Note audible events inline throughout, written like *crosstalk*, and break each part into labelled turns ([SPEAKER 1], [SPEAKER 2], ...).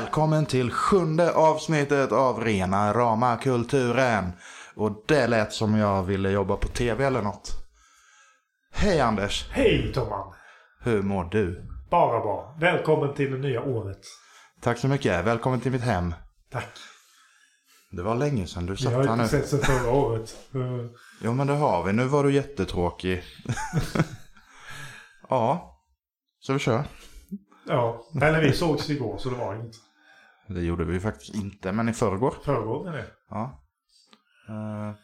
[SPEAKER 1] Välkommen till sjunde avsnittet av Rena Rama Kulturen. Och det lät som jag ville jobba på tv eller något. Hej Anders,
[SPEAKER 2] Hej Tomman!
[SPEAKER 1] hur mår du?
[SPEAKER 2] Bara bra. Välkommen till det nya året.
[SPEAKER 1] Tack så mycket, välkommen till mitt hem.
[SPEAKER 2] Tack.
[SPEAKER 1] Det var länge sedan du
[SPEAKER 2] Vi
[SPEAKER 1] satt
[SPEAKER 2] har
[SPEAKER 1] här
[SPEAKER 2] inte
[SPEAKER 1] nu.
[SPEAKER 2] sett sen förra året.
[SPEAKER 1] Jo men det har vi, nu var du jättetråkig. *laughs* ja, så vi kör.
[SPEAKER 2] Ja, eller vi sågs igår så det var inget.
[SPEAKER 1] Det gjorde vi faktiskt inte, men i förrgår.
[SPEAKER 2] Förrgår är det.
[SPEAKER 1] Ja. Eh,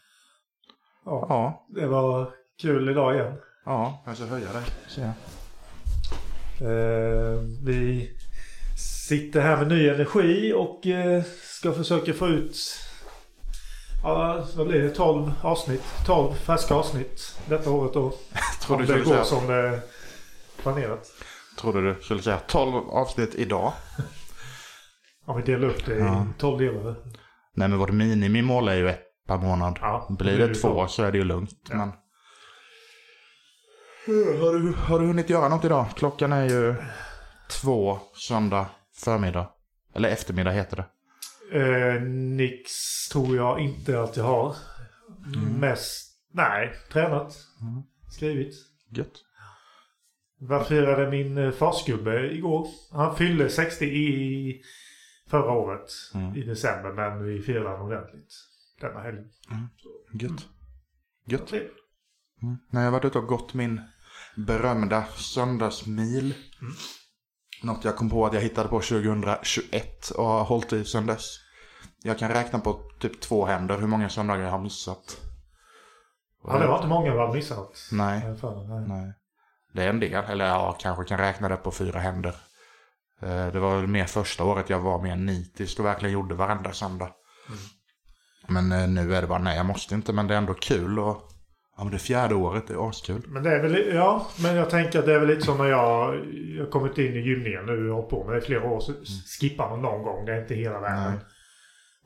[SPEAKER 2] Ja,
[SPEAKER 1] ja,
[SPEAKER 2] det var kul idag igen.
[SPEAKER 1] ja, jag ska höja dig. jag.
[SPEAKER 2] Eh, vi sitter här med ny energi och eh, ska försöka få ut Ja, vad blir det? 12 avsnitt. 12 färska avsnitt detta året då. *laughs*
[SPEAKER 1] Tror
[SPEAKER 2] Om
[SPEAKER 1] du
[SPEAKER 2] det
[SPEAKER 1] skulle
[SPEAKER 2] går
[SPEAKER 1] säga,
[SPEAKER 2] som det planerat.
[SPEAKER 1] trodde du skulle säga 12 avsnitt idag. *laughs*
[SPEAKER 2] Om vi delar upp det i
[SPEAKER 1] Ja.
[SPEAKER 2] 12 delar.
[SPEAKER 1] Nej men vårt minimimål är ju ett per månad.
[SPEAKER 2] Ja,
[SPEAKER 1] Blir det två så är det ju lugnt. Men... Har, du, har du hunnit göra något idag? Klockan är ju två söndag förmiddag. Eller eftermiddag heter det.
[SPEAKER 2] Eh, Nix tror jag inte att jag har. Mest, nej, tränat.
[SPEAKER 1] Mm.
[SPEAKER 2] Skrivit.
[SPEAKER 1] Gött.
[SPEAKER 2] Jag firade min eh, farsgubbe igår. Han fyllde 60 i förra året.
[SPEAKER 1] Mm.
[SPEAKER 2] I december. Men vi honom ordentligt. Denna helg.
[SPEAKER 1] Gött. Gött.
[SPEAKER 2] Trevligt.
[SPEAKER 1] Mm. När jag varit ute och gått min berömda söndagsmil. Något jag kom på att jag hittade på 2021 och har hållit i sedan dess. Jag kan räkna på typ två händer hur många söndagar jag har missat.
[SPEAKER 2] Ja, det var inte många vi hade missat.
[SPEAKER 1] Nej.
[SPEAKER 2] Nej.
[SPEAKER 1] Det är en del, eller ja, kanske kan räkna det på fyra händer. Eh, Det var väl mer första året jag var mer nitisk och verkligen gjorde varenda söndag. Men eh, nu är det bara, nej jag måste inte, men det är ändå kul och ja men det fjärde året är askul.
[SPEAKER 2] Men det är väl, ja, men jag tänker att det är väl lite som när jag, jag har kommit in i gymningen nu och har på med det i flera år. Så skippar man någon gång, det är inte hela världen.
[SPEAKER 1] Nej.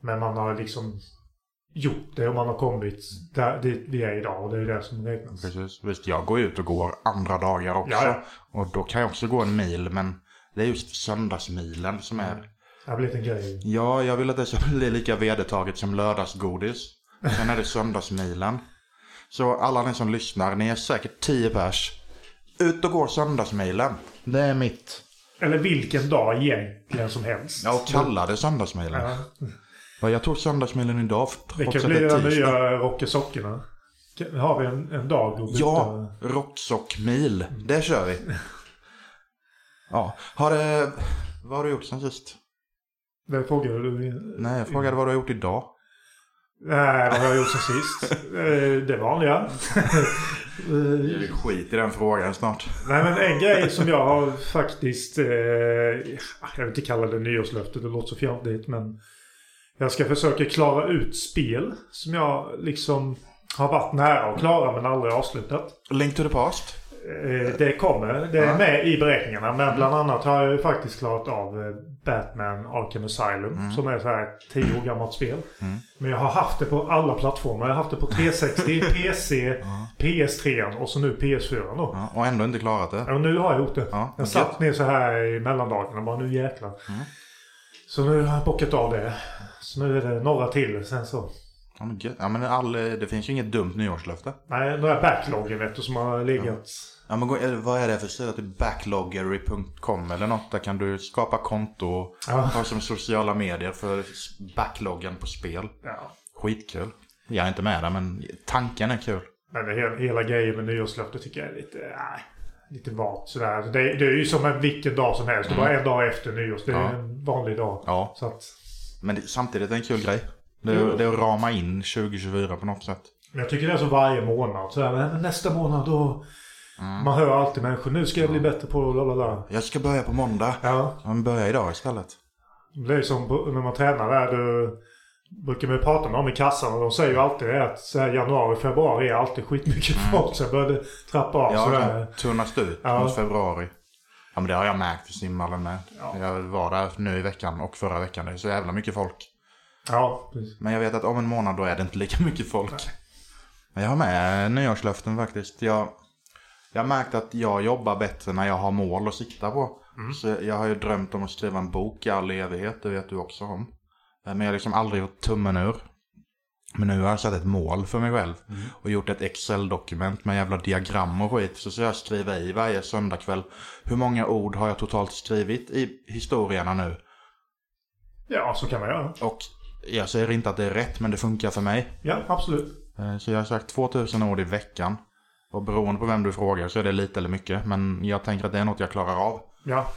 [SPEAKER 2] Men man har liksom gjort det och man har kommit där, dit vi är idag och det är det som räknas.
[SPEAKER 1] Precis. Visst, jag går ut och går andra dagar också.
[SPEAKER 2] Ja, ja.
[SPEAKER 1] Och då kan jag också gå en mil, men det är just söndagsmilen som är...
[SPEAKER 2] Det har blivit en grej.
[SPEAKER 1] Ja, jag vill att det ska *laughs* bli lika vedertaget som lördagsgodis. Sen är det söndagsmilen. Så alla ni som lyssnar, ni är säkert 10 pers. Ut och gå söndagsmilen. Det är mitt.
[SPEAKER 2] Eller vilken dag egentligen som helst.
[SPEAKER 1] Ja, och kalla det söndagsmilen.
[SPEAKER 2] Ja,
[SPEAKER 1] Ja, jag tog söndagsmilen idag
[SPEAKER 2] det kan bli den nya Rock i sockorna. Kan- Har vi en, en dag och
[SPEAKER 1] Ja, rocksockmil. Det kör vi. Ja, har det... Vad har du gjort sen sist?
[SPEAKER 2] Det frågade du.
[SPEAKER 1] Nej, jag frågade vad du har gjort idag.
[SPEAKER 2] Nej, vad har jag gjort sen sist? Eh, Det vanliga. Eh,
[SPEAKER 1] Vi skit i den frågan snart.
[SPEAKER 2] Nej men en grej som jag har faktiskt... Eh, jag vill inte kalla det nyårslöfte, det låter så fjantigt men... Jag ska försöka klara ut spel som jag liksom har varit nära att klara men aldrig avslutat.
[SPEAKER 1] Link to the past.
[SPEAKER 2] Eh, det kommer. Det är med i beräkningarna. Men bland annat har jag ju faktiskt klarat av eh, Batman Arkham Asylum. Som är så här 10 år gammalt spel.
[SPEAKER 1] Mm.
[SPEAKER 2] Men jag har haft det på alla plattformar. Jag har haft det på 360, PC, PS3 och så nu PS4 då.
[SPEAKER 1] Ja, och ändå inte klarat det.
[SPEAKER 2] Ja, nu har jag gjort det.
[SPEAKER 1] Ja,
[SPEAKER 2] Jag satt ner så här i mellandagarna bara nu jäklar.
[SPEAKER 1] Mm.
[SPEAKER 2] Så nu har jag bockat av det. Så nu är det några till sen så.
[SPEAKER 1] Ja, men, ja, men all, det finns ju inget dumt nyårslöfte.
[SPEAKER 2] Nej, den där backloggen vet du som har legat.
[SPEAKER 1] Ja, men gå- vad är det för sida? Typ backloggery.com eller något. Där kan du skapa konto och
[SPEAKER 2] Ja.
[SPEAKER 1] ha som sociala medier för backloggen på spel.
[SPEAKER 2] Ja.
[SPEAKER 1] Skitkul. Jag är inte med där, men tanken är kul.
[SPEAKER 2] Men det hela, hela grejen med nyårslöfte tycker jag är lite... Nej, lite vagt sådär. Det, det är ju som en vilken dag som helst. Det var en dag efter nyårs. Det är
[SPEAKER 1] Ja.
[SPEAKER 2] en vanlig dag.
[SPEAKER 1] Ja,
[SPEAKER 2] Så att...
[SPEAKER 1] men det, samtidigt är det en kul grej. Det är,
[SPEAKER 2] Jo.
[SPEAKER 1] det är att rama in 2024 på något sätt.
[SPEAKER 2] Jag tycker det är så varje månad. Så här, men nästa månad då...
[SPEAKER 1] Mm.
[SPEAKER 2] Man hör alltid människor. Nu ska jag bli bättre på lalala.
[SPEAKER 1] Jag ska börja på måndag.
[SPEAKER 2] Ja.
[SPEAKER 1] Men börja idag istället.
[SPEAKER 2] Det är som när man tränar där. Du brukar man prata med dem i kassan och de säger ju alltid det att så här, januari, februari är alltid skitmycket folk. Så jag började trappa av
[SPEAKER 1] Mm. Ja,
[SPEAKER 2] sådär.
[SPEAKER 1] sen tunnas det ut
[SPEAKER 2] Ja.
[SPEAKER 1] mot februari. Ja, men det har jag märkt i simhallen med.
[SPEAKER 2] Ja.
[SPEAKER 1] Jag var där nu i veckan och förra veckan. Det är så jävla mycket folk.
[SPEAKER 2] Ja, precis.
[SPEAKER 1] Men jag vet att om en månad då är det inte lika mycket folk. Men jag har med nyårslöften faktiskt. Jag, jag har märkt att jag jobbar bättre när jag har mål att sikta på. Så jag har ju drömt om att skriva en bok i all evighet, det vet du också om. Eh, Men jag har liksom aldrig gjort tummen ur. Men nu har jag satt ett mål för mig själv. Och gjort ett Excel-dokument med jävla diagram och skit. Så ska jag skriva i varje söndagkväll. Hur många ord har jag totalt skrivit i historierna nu?
[SPEAKER 2] Ja, så kan man göra.
[SPEAKER 1] Och jag säger inte att det är rätt, men det funkar för mig.
[SPEAKER 2] Ja, absolut.
[SPEAKER 1] Eh, Så jag har sagt 2000 ord i veckan. Och beroende på vem du frågar så är det lite eller mycket. Men jag tänker att det är något jag klarar av.
[SPEAKER 2] Ja.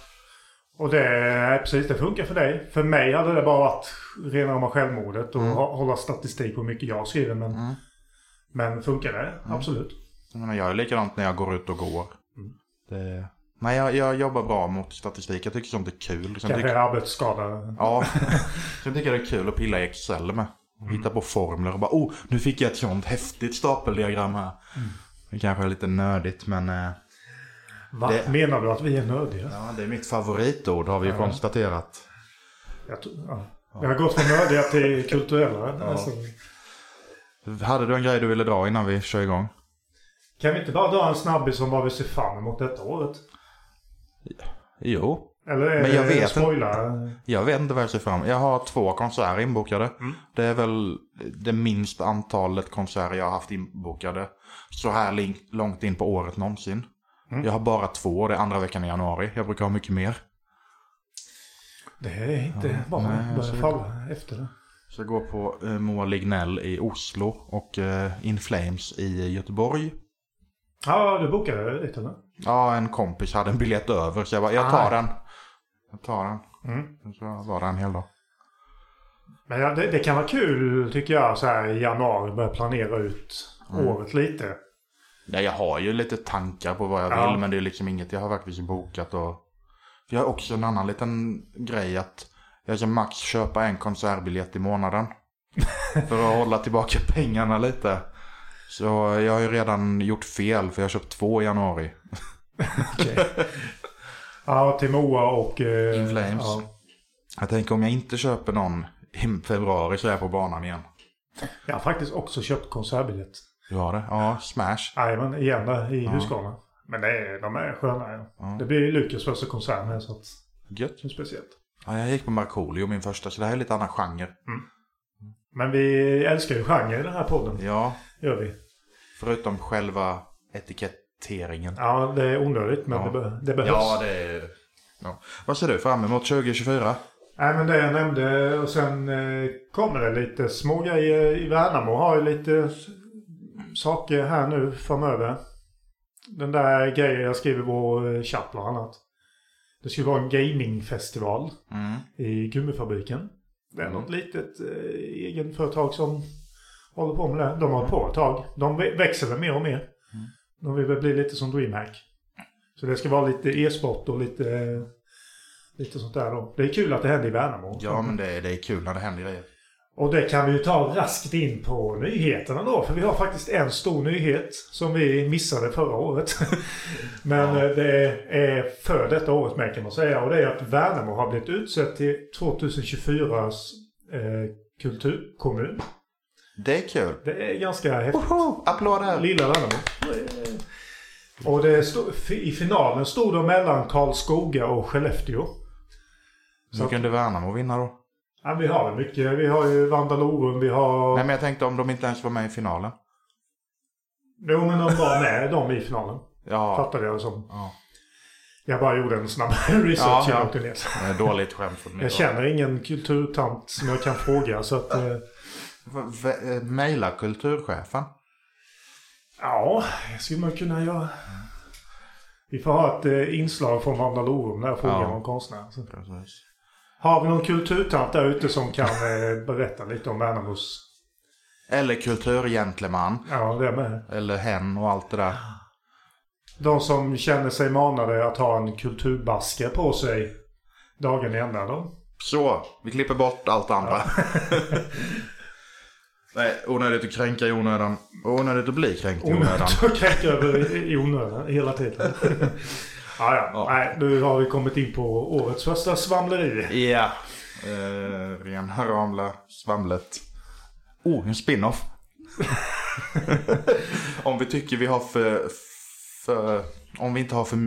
[SPEAKER 2] Och det är precis, det funkar för dig. För mig hade det bara varit rena rama självmordet och hå- hålla statistik på hur mycket jag skriver. Men, men funkar det? Absolut.
[SPEAKER 1] Jag, menar, jag är likadant när jag går ut och går. Det... Nej, jag, jag jobbar bra mot statistik. Jag tycker sånt är kul.
[SPEAKER 2] Kanske
[SPEAKER 1] tycker...
[SPEAKER 2] arbetsskada.
[SPEAKER 1] Ja, *laughs* sen tycker jag det är kul att pilla i Excel med. Och hitta på formler och bara oh, nu fick jag ett sånt häftigt stapeldiagram här. Det kanske är lite nördigt men eh,
[SPEAKER 2] Va?
[SPEAKER 1] Det-
[SPEAKER 2] Menar du att vi är nördiga?
[SPEAKER 1] ja, det är mitt favoritord har vi ju konstaterat.
[SPEAKER 2] Jag, tror- ja. jag har gått från nördiga till kulturella. Alltså,
[SPEAKER 1] Hade du en grej du ville dra innan vi kör igång?
[SPEAKER 2] kan vi inte bara dra en snabbis som vad vi ser fram emot detta året?
[SPEAKER 1] Jo,
[SPEAKER 2] Eller är
[SPEAKER 1] Men jag
[SPEAKER 2] det
[SPEAKER 1] vet inte.
[SPEAKER 2] spoila?
[SPEAKER 1] Jag vet inte vad jag ser fram emot. Jag har två konserter inbokade.
[SPEAKER 2] Mm.
[SPEAKER 1] Det är väl det minsta antalet konserter jag har haft inbokade så här långt in på året någonsin.
[SPEAKER 2] Mm.
[SPEAKER 1] Jag har bara två, det är andra veckan i januari. Jag brukar ha mycket mer.
[SPEAKER 2] Det är inte bara
[SPEAKER 1] nej,
[SPEAKER 2] att börja
[SPEAKER 1] så-
[SPEAKER 2] falla efter det.
[SPEAKER 1] Så jag går på eh, Moa Lignell i Oslo och eh, In Flames i Göteborg.
[SPEAKER 2] Ja, du bokade dit eller?
[SPEAKER 1] Ja, en kompis hade en biljett över så jag bara, jag tar
[SPEAKER 2] Ah.
[SPEAKER 1] den. Jag tar den.
[SPEAKER 2] Mm.
[SPEAKER 1] Så jag var där en hel dag.
[SPEAKER 2] Men ja, det, det kan vara kul tycker jag så här i januari börja planera ut
[SPEAKER 1] Mm.
[SPEAKER 2] året lite.
[SPEAKER 1] Ja, jag har ju lite tankar på vad jag
[SPEAKER 2] Ja.
[SPEAKER 1] vill men det är liksom inget jag har faktiskt bokat och... För jag har också en annan liten grej att jag ska max köpa en konsertbiljett i månaden. *laughs* för att hålla tillbaka pengarna lite. Så jag har ju redan gjort fel för jag har köpt två i januari.
[SPEAKER 2] Ja, till Moa och... Eh,
[SPEAKER 1] In Flames.
[SPEAKER 2] Ja.
[SPEAKER 1] Jag tänker om jag inte köper någon i februari så är jag på banan igen.
[SPEAKER 2] Jag har faktiskt också köpt konsertbiljett.
[SPEAKER 1] Du har det? Ja, Smash.
[SPEAKER 2] Jajamän, igen där i Huskvarna. Men det är, de är sköna. Ja.
[SPEAKER 1] Ja.
[SPEAKER 2] Det blir ju Lukas första konsert med så att
[SPEAKER 1] Gött.
[SPEAKER 2] det är speciellt.
[SPEAKER 1] Ja, jag gick på Markoolio min första så det här är lite annan genre.
[SPEAKER 2] Men vi älskar ju genre i den här podden.
[SPEAKER 1] Ja,
[SPEAKER 2] Gör vi.
[SPEAKER 1] förutom själva etiketteringen.
[SPEAKER 2] Ja, det är onödigt men
[SPEAKER 1] Ja.
[SPEAKER 2] det, be- det behövs.
[SPEAKER 1] Ja, det är... Ja. Vad ser du fram emot 2024?
[SPEAKER 2] Nej men det jag nämnde och sen eh, kommer det lite små grejer i Värnamo. Har ju lite saker här nu framöver. Den där grejen jag skrev i vår eh, chatt bland annat. Det skulle vara en gamingfestival
[SPEAKER 1] Mm.
[SPEAKER 2] i gummifabriken. Det är
[SPEAKER 1] Mm.
[SPEAKER 2] något litet eh, egenföretag som håller på med det. De har på ett tag. De vä- växer väl mer och mer.
[SPEAKER 1] Mm.
[SPEAKER 2] De vill väl bli lite som DreamHack. Så det ska vara lite e-sport och lite, eh, lite sånt där då. Det är kul att det händer i Värnamo.
[SPEAKER 1] Ja, men det är, det är kul när det händer grejer.
[SPEAKER 2] Och det kan vi ju ta raskt in på nyheterna då. För vi har faktiskt en stor nyhet som vi missade förra året. *laughs* Men
[SPEAKER 1] Ja.
[SPEAKER 2] eh, det är för detta året med kan man säga. Och det är att Värnamo har blivit utsett till 2024s eh, kulturkommun.
[SPEAKER 1] Det är kul.
[SPEAKER 2] Det är ganska häftigt.
[SPEAKER 1] Woho! Applåder!
[SPEAKER 2] Lilla Värnamo. Och det stod, i finalen stod de mellan Karlskoga och Skellefteå.
[SPEAKER 1] Så kunde Värnamo vinna då?
[SPEAKER 2] Ja, vi har mycket. Vi har ju Vandalorum, vi har...
[SPEAKER 1] Nej, men jag tänkte om de inte ens var med i finalen.
[SPEAKER 2] Jo, men de var med de i finalen.
[SPEAKER 1] Ja.
[SPEAKER 2] Fattade jag det som.
[SPEAKER 1] ja.
[SPEAKER 2] Jag bara gjorde en snabb *laughs* research
[SPEAKER 1] Ja,
[SPEAKER 2] ja. jag åkte ner.
[SPEAKER 1] Det är Dåligt skämt från min
[SPEAKER 2] Jag känner ingen kulturtant som jag kan fråga så att... Eh,
[SPEAKER 1] eh, Maila kulturchefen.
[SPEAKER 2] ja, det skulle man kunna göra. Vi får ha ett eh, inslag från Vandalorum där jag frågar
[SPEAKER 1] Ja.
[SPEAKER 2] någon konstnär. Så.
[SPEAKER 1] Precis.
[SPEAKER 2] Har vi någon kulturtant där ute som kan eh, berätta lite om Värnamos...
[SPEAKER 1] Eller kulturgentleman.
[SPEAKER 2] Ja, det med.
[SPEAKER 1] Eller hen och allt det där.
[SPEAKER 2] De som känner sig manade att ha en kulturbaske på sig dagen i ända då.
[SPEAKER 1] Så, vi klipper bort allt andra. *laughs* Nej, onödigt att kränka i onödan. Onödigt att bli kränkt i onödan.
[SPEAKER 2] Onödigt att kränka över i onödan hela tiden. *laughs* ja, ja.
[SPEAKER 1] Ja.
[SPEAKER 2] Nej, nu har vi kommit in på årets första svamleri.
[SPEAKER 1] Ja. Eh, rena ramla svamlet. Oh, en spin-off. *laughs* Om vi tycker vi har för, för... Om vi inte har för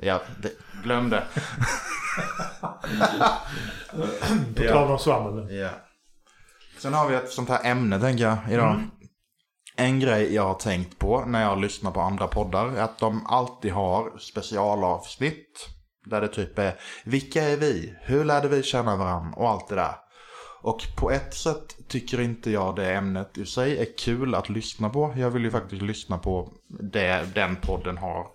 [SPEAKER 1] Ja, det, glöm det.
[SPEAKER 2] På tal om svammel.
[SPEAKER 1] Ja. Sen har vi ett sånt här ämne tänker jag idag.
[SPEAKER 2] Mm.
[SPEAKER 1] En grej jag har tänkt på när jag lyssnar på andra poddar är att de alltid har specialavsnitt. Där det typ är vilka är vi? Hur lärde vi känna varandra? Och allt det där. Och på ett sätt tycker inte jag det ämnet i sig är kul att lyssna på. Jag vill ju faktiskt lyssna på det den podden har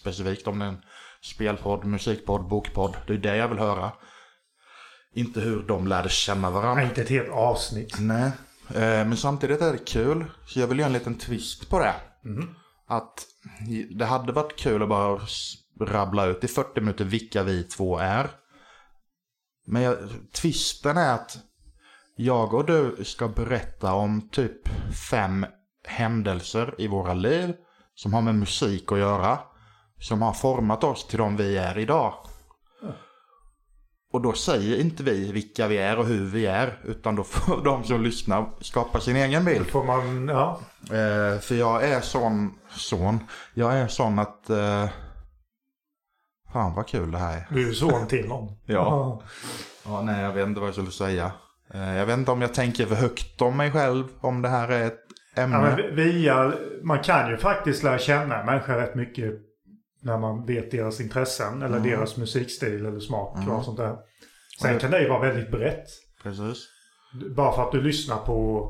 [SPEAKER 1] specifikt. Om det är en spelpodd, musikpodd, bokpodd. Det är det jag vill höra. Inte hur de lärde känna varandra.
[SPEAKER 2] Nej, inte ett helt avsnitt.
[SPEAKER 1] Nej, men samtidigt är det kul. Så jag vill göra en liten twist på det. Att det hade varit kul att bara rabbla ut i 40 minuter vilka vi två är. Men jag, twisten är att jag och du ska berätta om typ fem händelser i våra liv som har med musik att göra. Som har format oss till de vi är idag. Och då säger inte vi vilka vi är och hur vi är. Utan då får *laughs* de som lyssnar skapa sin egen bild.
[SPEAKER 2] Får man, ja.
[SPEAKER 1] Eh, för jag är sån, son. Jag är sån att... Eh, fan vad kul det här är.
[SPEAKER 2] Du är son till någon. *laughs*
[SPEAKER 1] Ja. Ja, nej, jag vet inte vad jag skulle säga. Eh, jag vet inte om jag tänker för högt om mig själv. Om det här är ett ämne.
[SPEAKER 2] Ja, via, man kan ju faktiskt lära känna människor rätt mycket när man vet deras intressen eller deras musikstil eller smak och sånt där. Sen kan det ju vara väldigt brett.
[SPEAKER 1] Precis.
[SPEAKER 2] Bara för att du lyssnar på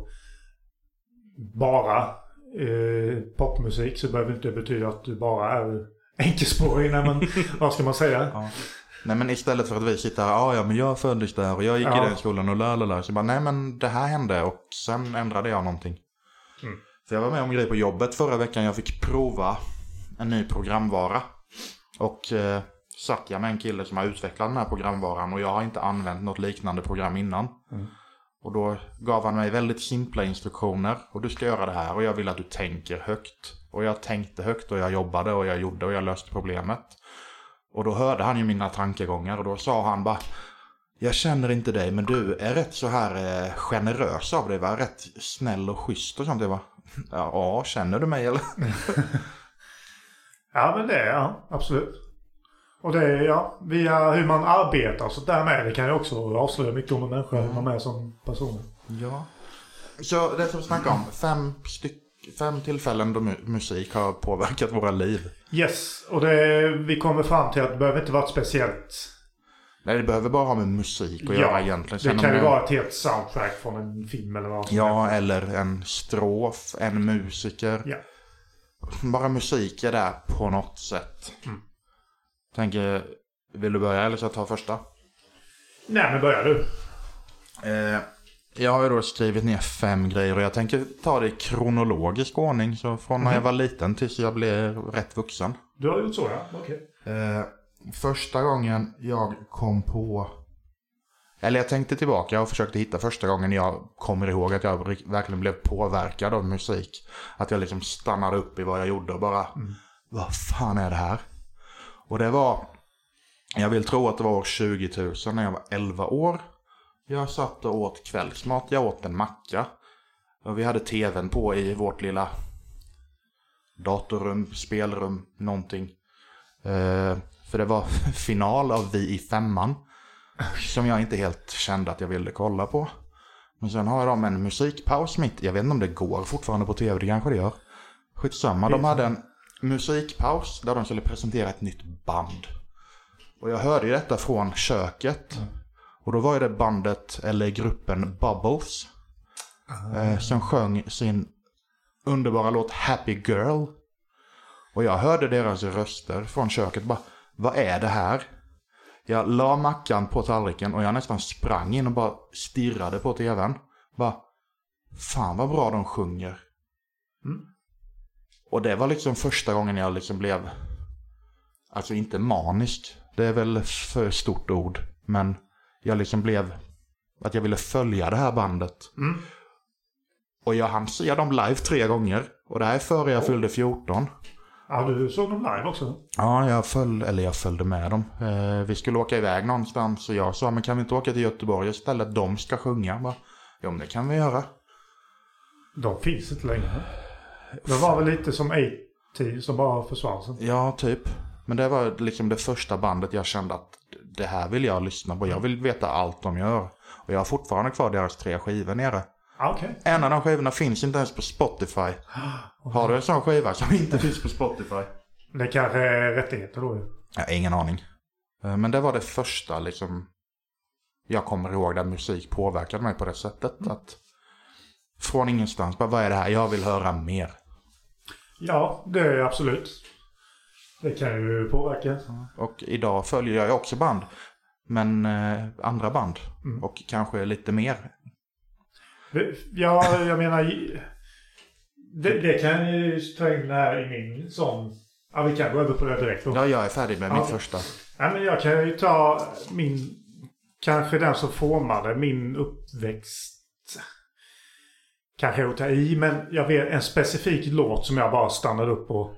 [SPEAKER 2] bara eh, popmusik så behöver inte det betyda att du bara är enkelspårig. Men *laughs* vad ska man säga?
[SPEAKER 1] Ja. Nej men istället för att vi sitter här, ah, ja men jag föddes där och jag gick
[SPEAKER 2] Ja.
[SPEAKER 1] i den skolan och lalala. Så bara, nej men det här hände och sen ändrade jag någonting.
[SPEAKER 2] Mm.
[SPEAKER 1] För jag var med om en grej på jobbet förra veckan. Jag fick prova en ny programvara. Och eh, satt jag med en kille som har utvecklat den här programvaran och jag har inte använt något liknande program innan.
[SPEAKER 2] Mm.
[SPEAKER 1] Och då gav han mig väldigt simpla instruktioner. Och du ska göra det här och jag vill att du tänker högt. Och jag tänkte högt och jag jobbade och jag gjorde och jag löste problemet. Och då hörde han ju mina tankegångar och då sa han bara Jag känner inte dig men du är rätt så här eh, generös av dig va? Rätt snäll och schysst och sånt. Jag bara Ja, känner du mig eller? *laughs*
[SPEAKER 2] Ja, men det är ja, absolut. Och det är ja, via hur man arbetar så där med. Det kan ju också avslöja mycket om en människa, hur man är som person.
[SPEAKER 1] Ja. Så det som vi snackar om, fem, styck, fem tillfällen då mu- musik har påverkat våra liv.
[SPEAKER 2] Yes, och det, vi kommer fram till att det behöver inte vara speciellt...
[SPEAKER 1] Nej, det behöver bara ha med musik att göra egentligen.
[SPEAKER 2] det
[SPEAKER 1] Sen
[SPEAKER 2] kan
[SPEAKER 1] om
[SPEAKER 2] ju
[SPEAKER 1] det-
[SPEAKER 2] vara ett helt soundtrack från en film eller vad som
[SPEAKER 1] Ja,
[SPEAKER 2] helst.
[SPEAKER 1] eller en strof, en musiker.
[SPEAKER 2] Ja.
[SPEAKER 1] Bara musik är där på något sätt.
[SPEAKER 2] Mm.
[SPEAKER 1] Tänker, vill du börja eller ska jag ta första?
[SPEAKER 2] Nej, men börjar du.
[SPEAKER 1] Eh, jag har ju då skrivit ner fem grejer och jag tänker ta det i kronologisk ordning. Så från när
[SPEAKER 2] Mhm.
[SPEAKER 1] jag var liten tills jag blev rätt vuxen.
[SPEAKER 2] Du har gjort så ja, okej.
[SPEAKER 1] Eh, första gången jag kom på... Eller jag tänkte tillbaka och försökte hitta första gången jag kommer ihåg att jag verkligen blev påverkad av musik. Att jag liksom stannade upp i vad jag gjorde och bara... Vad fan är det här? Och det var... Jag vill tro att det var år 20 000 när jag var 11 år. Jag satt och åt kvällsmat. Jag åt en macka. Och vi hade tvn på i vårt lilla datorrum, spelrum, någonting. Eh, för det var *laughs* final av Vi i femman. Som jag inte helt kände att jag ville kolla på. Men sen har de en musikpaus mitt. Jag vet inte om det går fortfarande på tv, det kanske det gör. Skitsamma, de hade en musikpaus där de skulle presentera ett nytt band. Och jag hörde ju detta från köket. Och då var ju det bandet, eller gruppen Bubbles. Eh, som sjöng sin underbara låt Happy Girl. Och jag hörde deras röster från köket bara, vad är det här? Jag la mackan på tallriken och jag nästan sprang in och bara stirrade på tvn. Bara, fan vad bra de sjunger.
[SPEAKER 2] Mm.
[SPEAKER 1] Och det var liksom första gången jag liksom blev, alltså inte manisk, det är väl för stort ord, men jag liksom blev, att jag ville följa det här bandet.
[SPEAKER 2] Mm.
[SPEAKER 1] Och jag hann se dem live tre gånger. Och det här är före jag fyllde 14.
[SPEAKER 2] Ja, du såg dem live också?
[SPEAKER 1] Ja, jag följde, eller jag följde med dem. Eh, vi skulle åka iväg någonstans och jag sa, men kan vi inte åka till Göteborg istället? De ska sjunga. Bara, jo, men det kan vi göra.
[SPEAKER 2] De finns inte längre. De var väl lite som 80 som bara försvann sen.
[SPEAKER 1] Ja, typ. Men det var liksom det första bandet jag kände att det här vill jag lyssna på. Jag vill veta allt de gör. Och jag har fortfarande kvar deras tre skivor nere.
[SPEAKER 2] Okej.
[SPEAKER 1] En av de skivorna finns inte ens på Spotify. *gasps* Har du en sån skiva som inte finns på Spotify?
[SPEAKER 2] Det kanske är rättigheter då ju.
[SPEAKER 1] Jag har ingen aning. Eh, Men det var det första liksom jag kommer ihåg där musik påverkade mig på det sättet. Att från ingenstans, bara vad är det här? Jag vill höra mer.
[SPEAKER 2] Ja, det är absolut. Det kan ju påverka.
[SPEAKER 1] Och idag följer jag också band. Men eh, andra band. Och kanske lite mer.
[SPEAKER 2] Ja, jag menar... Det, det kan ju ta in här i min sån... Ja, vi kan gå över på det direkt då.
[SPEAKER 1] Ja, jag är färdig med
[SPEAKER 2] Ja.
[SPEAKER 1] mitt första.
[SPEAKER 2] Ja, men jag kan ju ta min... Kanske den som formade min uppväxt. Kanske att ta i, men jag vet en specifik låt som jag bara stannade upp och...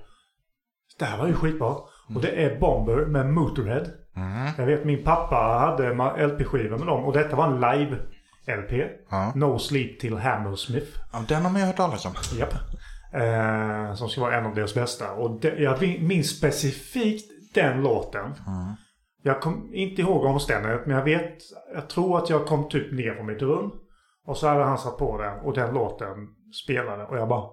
[SPEAKER 2] Det här var ju skitbra. Och det är Bomber med Motorhead.
[SPEAKER 1] Mm.
[SPEAKER 2] Jag vet min pappa hade LP-skivor med dem och detta var en live-LP.
[SPEAKER 1] Ja.
[SPEAKER 2] No Sleep Till Hammersmith.
[SPEAKER 1] ja, den har man ju hört talas om.
[SPEAKER 2] Japp. Eh, som ska vara en av deras bästa. Och det, jag minns specifikt den låten. Jag kom inte ihåg omständigheterna men jag vet, jag tror att jag kom typ ner från mitt rum. Och så hade han satt på den och den låten spelade och jag bara...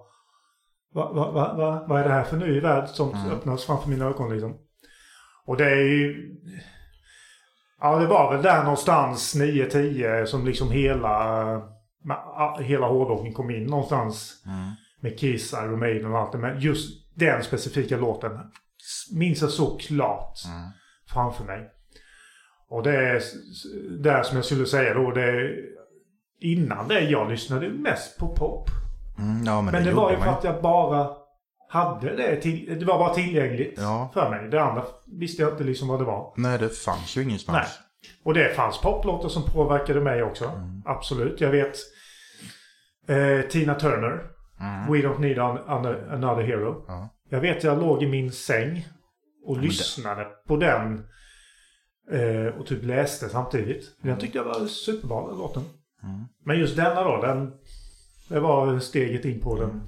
[SPEAKER 2] Vad va, va, va, vad är det här för ny värld som öppnas framför mina ögon liksom? Och det är ju... Ja, det var väl där någonstans 9-10 som liksom hela... Hela hårdrocken kom in någonstans. Med Kiss, Iron Maiden och allt det. Men just den specifika låten minns jag så klart framför mig. Och det är där som jag skulle säga då. Det är, innan det jag lyssnade mest på pop.
[SPEAKER 1] Mm, ja, men,
[SPEAKER 2] Men
[SPEAKER 1] det,
[SPEAKER 2] det, var ju för att jag bara hade det. Till, det var bara tillgängligt
[SPEAKER 1] Ja.
[SPEAKER 2] för mig. Det andra visste jag inte liksom vad det var.
[SPEAKER 1] Nej, det fanns ju ingenstans.
[SPEAKER 2] Nej. Och det fanns poplåtar som påverkade mig också.
[SPEAKER 1] Mm.
[SPEAKER 2] Absolut. Jag vet eh, Tina Turner. We don't need an, an, another hero.
[SPEAKER 1] Mm. Ja.
[SPEAKER 2] Jag vet jag låg i min säng och
[SPEAKER 1] det-
[SPEAKER 2] lyssnade på den. Eh, och typ läste samtidigt. Jag tyckte det var superbra den låten.
[SPEAKER 1] Mm.
[SPEAKER 2] Men just denna då, den... Det var steget in på den.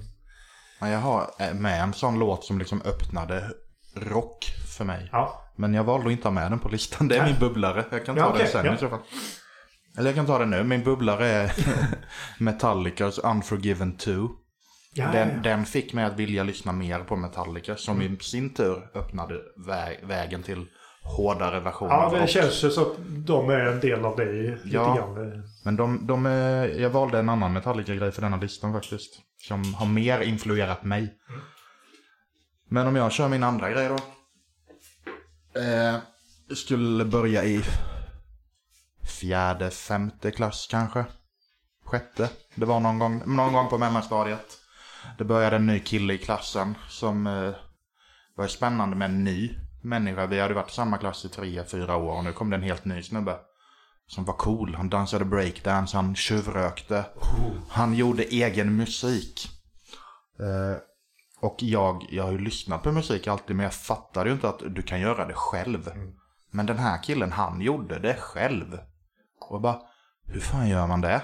[SPEAKER 1] Men jag har eh, med en sån låt som liksom öppnade rock för mig.
[SPEAKER 2] Ja.
[SPEAKER 1] Men jag valde att inte ha med den på listan. Det är
[SPEAKER 2] Nej.
[SPEAKER 1] min bubblare. Jag kan ta
[SPEAKER 2] Ja,
[SPEAKER 1] den
[SPEAKER 2] okej,
[SPEAKER 1] sen
[SPEAKER 2] ja.
[SPEAKER 1] i så fall. Eller jag kan ta den nu. Min bubblare är *laughs* Metallicas Unforgiven 2.
[SPEAKER 2] Ja,
[SPEAKER 1] Den,
[SPEAKER 2] ja.
[SPEAKER 1] den fick mig att vilja lyssna mer på Metallica. Som i sin tur öppnade vä- vägen till hårdare versioner
[SPEAKER 2] ja, det känns ju så att de är en del av det lite
[SPEAKER 1] Ja.
[SPEAKER 2] grann.
[SPEAKER 1] Men de, de är, jag valde en annan Metallica-grej för denna listan faktiskt. Som har mer influerat mig. Men om jag kör min andra grej då. Eh, skulle börja i fjärde, femte klass kanske. Sjätte. Det var någon gång, någon gång på mellanstadiet. Det började en ny kille i klassen som eh, var spännande med en ny människa. Vi hade varit i samma klass i tre, fyra år och nu kom det en helt ny snubbe. Som var cool. Han dansade breakdance, han tjuvrökte. Han gjorde egen musik. Eh, och jag, jag har ju lyssnat på musik alltid men jag fattade ju inte att du kan göra det själv. Men den här killen, han gjorde det själv. Och bara, hur fan gör man det?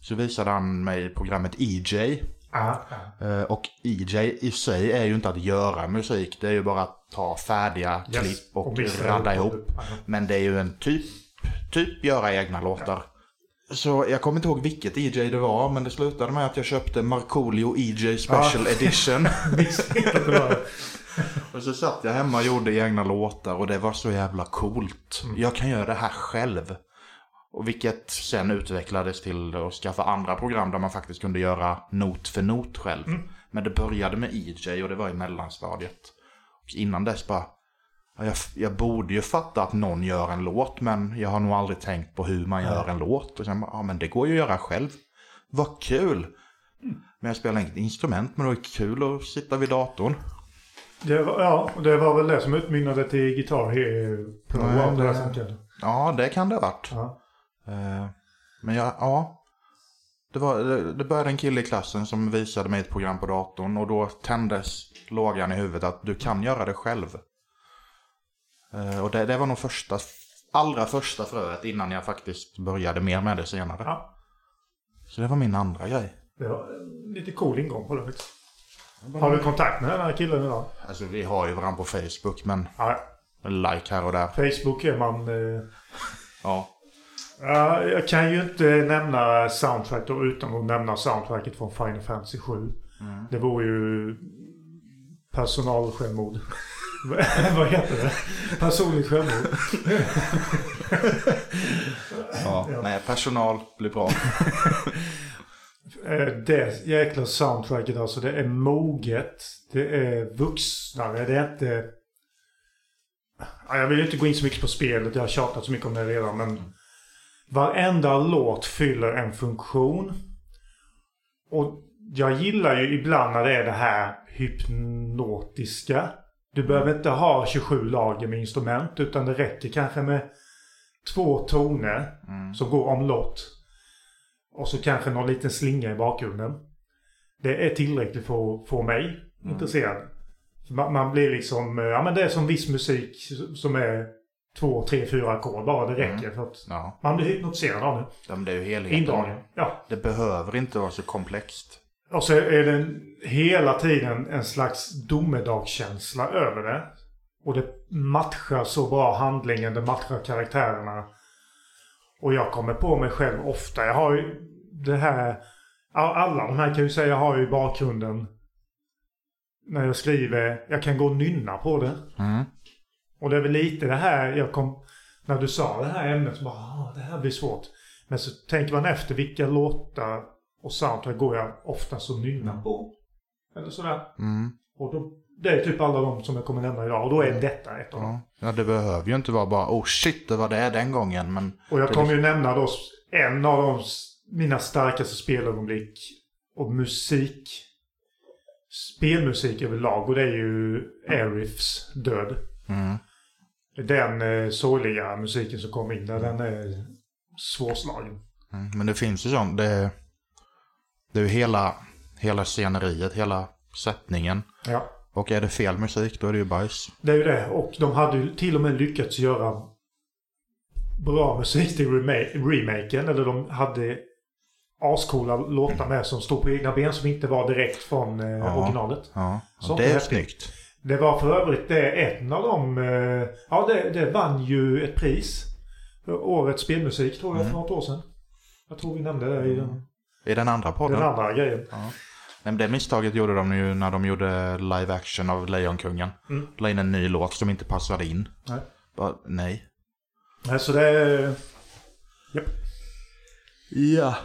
[SPEAKER 1] Så visade han mig programmet EJ. Eh, Och EJ i sig är ju inte att göra musik. Det är ju bara att ta färdiga
[SPEAKER 2] Yes.
[SPEAKER 1] klipp och,
[SPEAKER 2] Och
[SPEAKER 1] radda
[SPEAKER 2] ihop.
[SPEAKER 1] ihop. Men det är ju en typ, typ göra egna låtar. Så jag kommer inte ihåg vilket EJ det var, men det slutade med att jag köpte Markoolio EJ Special Edition. *laughs* *laughs* Och så satt jag hemma och gjorde egna låtar och det var så jävla coolt.
[SPEAKER 2] Mm.
[SPEAKER 1] Jag kan göra det här själv. Och vilket sen utvecklades till att skaffa andra program där man faktiskt kunde göra not för not själv.
[SPEAKER 2] Mm.
[SPEAKER 1] Men det började med EJ och det var i mellanstadiet. Och innan dess bara, ja, jag, jag borde ju fatta att någon gör en låt men jag har nog aldrig tänkt på hur man gör en låt. Och sen bara, ja men det går ju att göra själv. Vad kul! Men jag spelar inget instrument men det var kul att sitta vid datorn.
[SPEAKER 2] Det var, ja, det var väl det som utmynnade till Guitar Hero det kallade.
[SPEAKER 1] Ja, det kan det ha varit.
[SPEAKER 2] Ja.
[SPEAKER 1] Eh, Men jag, ja. Det, var, det, började en kille i klassen som visade mig ett program på datorn och då tändes lågan i huvudet att du kan göra det själv. Eh, Och det, det var nog första, allra första fröet innan jag faktiskt började mer med det senare.
[SPEAKER 2] ja.
[SPEAKER 1] Så det var min andra grej.
[SPEAKER 2] Det var en lite cool ingång på det faktiskt. Har du kontakt med den här killen idag?
[SPEAKER 1] Alltså vi har ju varandra på Facebook men
[SPEAKER 2] Ja.
[SPEAKER 1] like här och där.
[SPEAKER 2] Facebook är man... Eh...
[SPEAKER 1] Ja.
[SPEAKER 2] Ja, jag kan ju inte nämna soundtrack då utan att nämna soundtracket från Final Fantasy 7. Det vore ju personalsjälvmord. *laughs* Vad heter det? Personligt självmord. *laughs*
[SPEAKER 1] ja. Nej, personal blir bra. *laughs*
[SPEAKER 2] Eh, Det jäkla soundtracket alltså. Det är moget. Det är vuxnare. Det är inte... Ja, Jag vill inte gå in så mycket på spelet. Jag har tjatat så mycket om det redan. Men varenda låt fyller en funktion. Och jag gillar ju ibland när det är det här hypnotiska. Du behöver inte ha 27 lager med instrument. Utan det räcker kanske med två toner som går omlott. Och så kanske någon liten slinga i bakgrunden. Det är tillräckligt för att få mig intresserad. För Man, man blir liksom, eh, ja men det är som viss musik som är två, tre, fyra ackord bara. Det räcker för att
[SPEAKER 1] Ja.
[SPEAKER 2] man blir hypnotiserad av det.
[SPEAKER 1] Ja, men det är ju helheten.
[SPEAKER 2] Indragen. Ja.
[SPEAKER 1] Det behöver inte vara så komplext.
[SPEAKER 2] Och så är det hela tiden en slags domedagskänsla över det. Och det matchar så bra handlingen, det matchar karaktärerna. Och jag kommer på mig själv ofta. Jag har ju det här... Alla de här kan ju säga jag har ju i bakgrunden. När jag skriver. Jag kan gå och nynna på det.
[SPEAKER 1] Mm.
[SPEAKER 2] Och det är väl lite det här jag kom... När du sa det här ämnet så bara ah, det här blir svårt. Men så tänker man efter vilka låtar och soundtrack går jag oftast och nynnar på. Eller sådär.
[SPEAKER 1] Mm.
[SPEAKER 2] Och då, det är typ alla de som jag kommer nämna idag. Och då är detta ett av dem.
[SPEAKER 1] Ja. det behöver ju inte vara bara oh shit, det var det den gången. Men
[SPEAKER 2] Och jag kommer ju nämna då en av de, mina starkaste spelögonblick. Och musik. Spelmusik överlag. Och det är ju Airriffs död.
[SPEAKER 1] Mm.
[SPEAKER 2] Den eh, sorgliga musiken som kom in där. Den är svårslagen.
[SPEAKER 1] Mm. Men det finns ju sånt. Det, det är ju hela, hela sceneriet, hela sättningen.
[SPEAKER 2] Ja.
[SPEAKER 1] Och är det fel musik då är det ju bajs.
[SPEAKER 2] Det är ju det. Och de hade ju till och med lyckats göra bra musik till rema- remaken. Eller de hade ascoola låtar med som stod på egna ben som inte var direkt från eh,
[SPEAKER 1] Ja.
[SPEAKER 2] originalet.
[SPEAKER 1] Ja, det är
[SPEAKER 2] är häftigt.
[SPEAKER 1] snyggt.
[SPEAKER 2] Det var för övrigt det en av dem... Eh, ja, det, det vann ju ett pris. Årets spelmusik tror jag för något år sedan. Jag tror vi nämnde det i den,
[SPEAKER 1] I den andra podden.
[SPEAKER 2] den andra grejen.
[SPEAKER 1] Nej, men det misstaget gjorde de ju när de gjorde live action av Lejonkungen.
[SPEAKER 2] Mm.
[SPEAKER 1] La in en ny låt som inte passade in.
[SPEAKER 2] Nej.
[SPEAKER 1] Bara, nej.
[SPEAKER 2] Nej, så det... Japp.
[SPEAKER 1] Ja.